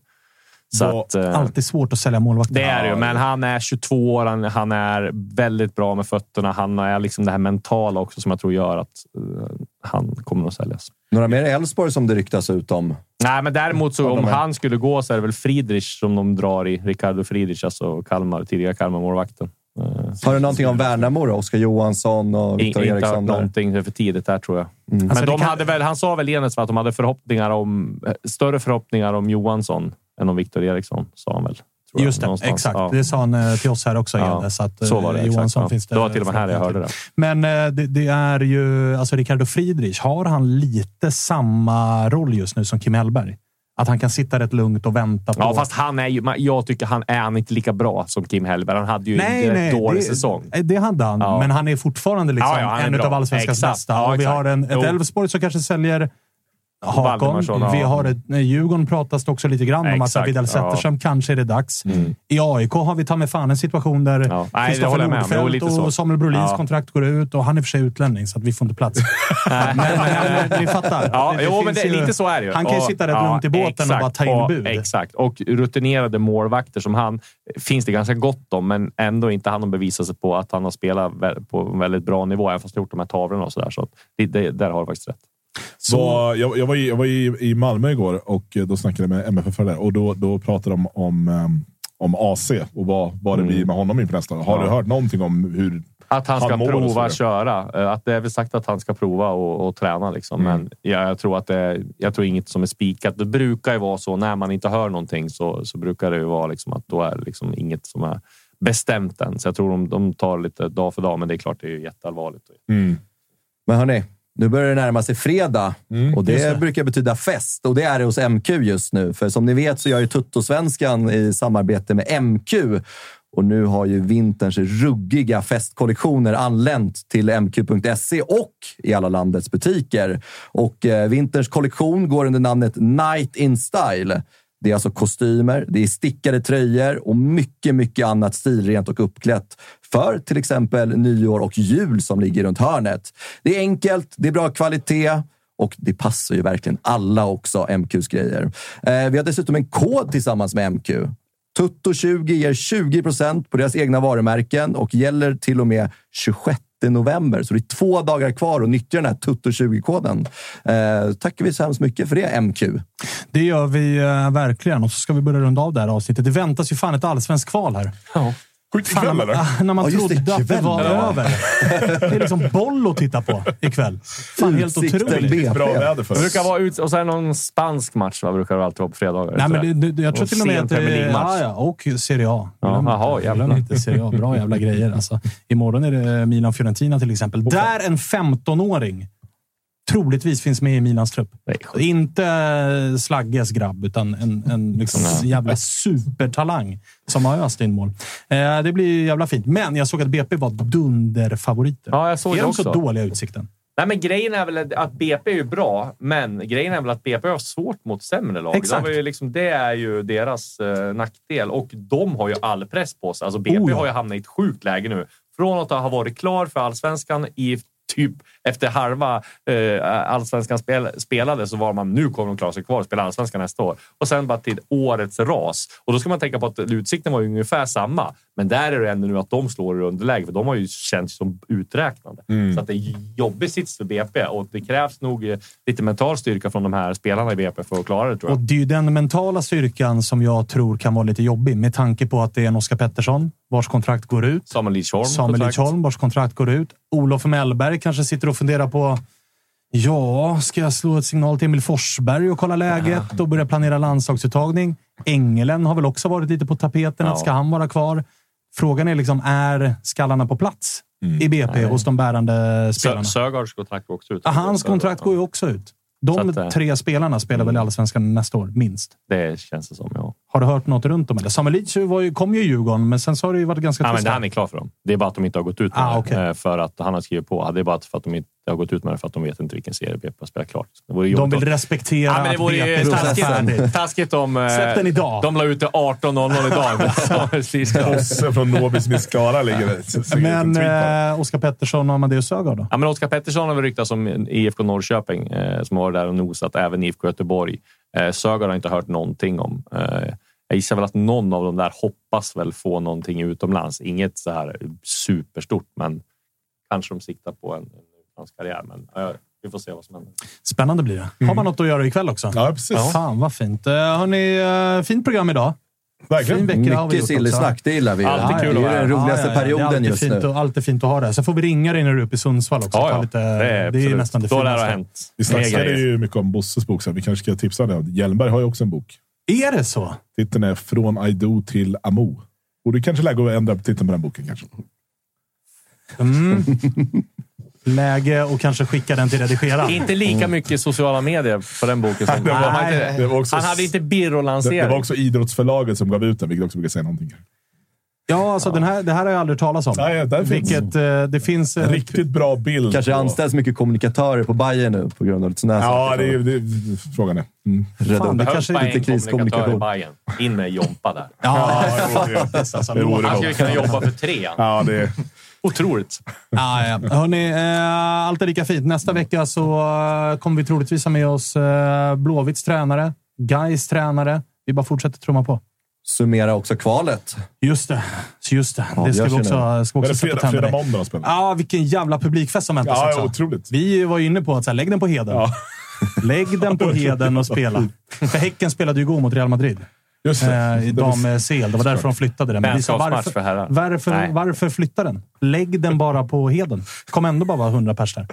Så att, eh, Alltid svårt att sälja målvakter. det är det ju, men han är 22 år. Han, han är väldigt bra med fötterna. Han är liksom det här mentala också som jag tror gör att eh, han kommer att säljas. Några mer Elfsborg som det ryktas ut om? Nej, men däremot så om han skulle gå så är det väl Friedrich som de drar i. Ricardo Friedrich, alltså Kalmar, tidigare Kalmar-målvakten. Har du någonting om Värnamo då? Oskar Johansson och Viktor Inte hört Eriksson? där? någonting det är för tidigt där tror jag. Mm. Men Alltså, de kan- hade väl, han sa väl Enes att de hade förhoppningar om, eh, större förhoppningar om Johansson än om Viktor Eriksson, sa han väl. Just det, någonstans. exakt. Ja. Det sa han eh, till oss här också. Ja, Enes, att, så var det, eh, exakt, Johansson ja. finns det Det var till och med här jag hörde det. Men eh, det, det är ju... Alltså Ricardo Friedrich, har han lite samma roll just nu som Kim Hellberg? Att han kan sitta rätt lugnt och vänta på... Ja, fast han är ju, jag tycker han är han inte lika bra som Kim Hellberg. Han hade ju Nej, en nej, dålig det- säsong. Det hade han, Ja. men han är fortfarande liksom Ja, ja, en av allsvenskans Exakt. bästa. Vi exakt. har en, ett. Elfsborg som kanske säljer Hakon. Ja. Vi har ett, nej, Djurgården pratas det också lite grann om att Exakt, Widell ja. Zetterström kanske är det dags. Mm. I AIK har vi ta med fan en situation där det Kristoffer. Jo, Nordfeldt och så. Samuel Brolins Ja. kontrakt går ut och han är för sig utlänning så att vi får inte plats. men, men ni fattar. Ja, Det- det jo, men det, ju- lite så är det ju. Han kan ju Och- sitta rätt ja, lugnt i båten och exakt. bara ta in och, bud. Exakt. Och rutinerade målvakter som han finns det ganska gott om, men ändå inte han att bevisa sig på att han har spelat på en väldigt bra nivå, även fast han gjort de här tavlorna och sådär. Så att det, det, där har du faktiskt rätt. Så, jag, jag var, i, jag var i, i Malmö igår och eh, då snackade jag med MFF där och då, då pratade de om, um, om AC och vad, vad det blir med honom inför nästa år. Har Ja. du hört någonting om hur Att han ska så prova att köra. Eh, Att det är väl sagt att han ska prova och, och träna. Liksom. Mm. Men jag, jag tror att det är, jag tror inget som är spikat. Det brukar ju vara så när man inte hör någonting så, så brukar det ju vara liksom att då är det liksom inget som är bestämt än. Så jag tror de, de tar lite dag för dag, men det är klart det är ju jätteallvarligt. Men hörni, nu börjar det närma sig fredag och det, det. brukar betyda fest och det är det hos MQ just nu. För som ni vet så gör ju Tuttosvenskan i samarbete med MQ och nu har ju vinterns ruggiga festkollektioner anlänt till mq.se och i alla landets butiker. Och eh, vinterns kollektion går under namnet Night in Style. Det är alltså kostymer, det är stickade tröjor och mycket, mycket annat stilrent och uppklätt för till exempel nyår och jul som ligger runt hörnet. Det är enkelt, det är bra kvalitet och det passar ju verkligen alla också, MQs grejer. Eh, vi har dessutom en kod tillsammans med MQ. Tutto20 ger 20% på deras egna varumärken och gäller till och med 26 november. Så det är två dagar kvar att nyttja den här Tutto20-koden. Eh, tackar vi så hemskt mycket för det, MQ. Det gör vi eh, verkligen. Och så ska vi börja runda av det här avsnittet. Det väntas ju fan ett allsvenskt kval här. Ja. Skjut Fan, ikväll när, eller? man- när man Ja, just det, trodde att det var ja. över. Det är liksom boll att titta på ikväll. Fan, helt otroligt. BP. Bra väder för Det brukar vara ut, och så är det någon spansk match, va? brukar det alltid vara på fredagar. Nej, men det, det, jag tror Och till och med att det Premier är... Ja, ja, och Serie A. Jaha, jävlar. inte Serie A. Bra jävla grejer. Alltså, imorgon är det Milan-Fiorentina till exempel. Där en 15-åring troligtvis finns med i Milans trupp. Inte Slagges grabb, utan en, en liksom jävla supertalang som har öst in mål. Eh, det blir jävla fint. Men jag såg att BP var dunderfavoriter. Ja, jag såg är det de också. så dåliga Utsikten? Nej, men grejen är väl att BP är ju bra, men grejen är väl att BP har svårt mot sämre lag. Exakt. Det, liksom, det är ju deras eh, nackdel och de har ju all press på sig. Alltså BP Oh ja. har ju hamnat i ett sjukt läge nu. Från att ha varit klar för allsvenskan i typ efter halva eh, allsvenskan spel, spelade så var man nu kommer de klara sig kvar och spela allsvenskan nästa år. Och sen bara till årets ras. Och då ska man tänka på att Utsikten var ungefär samma. Men där är det ändå nu att de slår i underläge för de har ju känts som uträknade. Så att det är jobbig sits för BP och det krävs nog eh, lite mental styrka från de här spelarna i BP för att klara det tror Och jag. det är ju den mentala styrkan som jag tror kan vara lite jobbig med tanke på att det är en Oskar Pettersson vars kontrakt går ut. Samuel Lidsholm. Samuel. Lidsholm vars kontrakt går ut. Olof Mellberg kanske sitter och funderar på Ja, ska jag slå ett signal till Emil Forsberg och kolla läget och börja planera landslagsuttagning? Engelen har väl också varit lite på tapeten. Ja. Att ska han vara kvar? Frågan är liksom, är skallarna på plats i BP hos de bärande spelarna? Sö- Sögaards kontrakt går också ut. Hans kontrakt går ju också ut. De att, eh, tre spelarna spelar väl i Allsvenskan nästa år, minst. Det känns det som, ja. Har du hört något runt om det? Samuel Leach ju, kom ju i Djurgården, men sen så har det ju varit ganska Ja, men tyst. han är klar för dem. Det är bara att de inte har gått ut Ah, okej. eh, För att han har skrivit på. Det är bara för att de inte har gått ut med det för att de vet inte vilken serie BP har spelat klart. Det vore De vill om- respektera Ja, men det att vore ju BP taskigt, taskigt om... eh, Släpp den idag. De la ut det 18.00 idag. Bosse från Nåby som i Skara ligger det. Men eh, Oskar Pettersson och Amadeus Sögaard då? Ja, men Oskar Pettersson har väl ryktats som IFK Norrköping eh, som har varit där och nosat. Även IFK Göteborg. Eh, Sögaard har inte hört någonting om. Eh, jag gissar väl att någon av dem där hoppas väl få någonting utomlands. Inget så här superstort, men kanske de siktar på en, en utlandskarriär. Men ja, vi får se vad som händer. Spännande blir det. Har man något att göra ikväll också? Ja, precis. Fan vad fint. Uh, hörni, eh, fint program idag. Verkligen. Fin Mycket sillesnack, det gillar vi. Alltid det är den roligaste Ja, ja, ja. Det är perioden alltid just fint nu. Och, alltid fint att ha det. Så får vi ringa dig när du är uppe i Sundsvall också. Ja, ja. Lite, det är, det är nästan det Då lär det ha finaste. hänt. Vi snackade ju mycket om Bosses bok, så vi kanske ska tipsa den. Hjelmberg har ju också en bok. Är det så? Titeln är Från Aido till Amo. Och du kanske lägger att ändra titeln på den boken kanske. Mm. Läge och kanske skicka den till redigeraren. Inte lika mycket sociala medier på den boken. Som, Det var- han, hade inte, det var också- han hade inte birr att Det, det var också idrottsförlaget som gav ut den, vilket också brukar säga någonting. Ja, alltså Den här, det här har jag aldrig talat om. Nej, där finns Vilket, eh, det finns... en eh, riktigt bra bild. Kanske på- anställs mycket kommunikatörer på Bayern nu på grund av lite sådana här Ja, saker. det är, det är frågan är. Mm. Fan, det kanske är en lite kriskommunikation. Bayern. In med Jompa där. Ja, Ja, det, alltså, det vore Han skulle kunna jobba för tre. Ja, det, Otroligt. Ja, ja. Hörrni, eh, allt är lika fint. Nästa vecka så eh, kommer vi troligtvis ha med oss eh, Blåvitts tränare, Gais tränare. Vi bara fortsätter trumma på. Summera också kvalet. Just det. Just det. det ska vi också, ska vi också sätta tänderna i. Ja, vilken jävla publikfest som väntas Ja, också. ja, otroligt. Vi var ju inne på att så här, lägg den på heden. Ja. Lägg den på heden och spela. För Häcken spelade ju igår mot Real Madrid. Just det. Eh, Det dam-CL. Det var därför de flyttade den. Men vi sa, Vänskapsmatch för herrar. varför, varför, varför flytta den? Lägg den bara på heden. kommer ändå bara vara 100 pers där.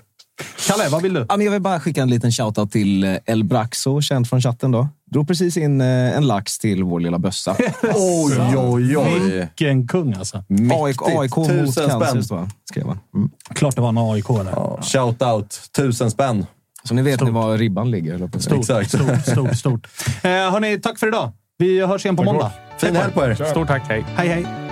Kalle, vad vill du? Jag vill bara skicka en liten shoutout till eh, El Braxo, känd från chatten. då. Drog precis in eh, en lax till vår lilla bössa. Oj, oj, oj. Vilken kung alltså. AIK, AIK mot Tusen cancer, spänn. står det, skrev han. Mm. Klart det var en AIK där. Ja, shout out. Tusen spänn. Så ni vet Stort. ni var ribban ligger. Stort, Exakt. stort, stort, stort. Eh, hörni, tack för idag. Vi hörs igen på måndag. Fin helg på er. Stort tack. Hej. Hej, hej.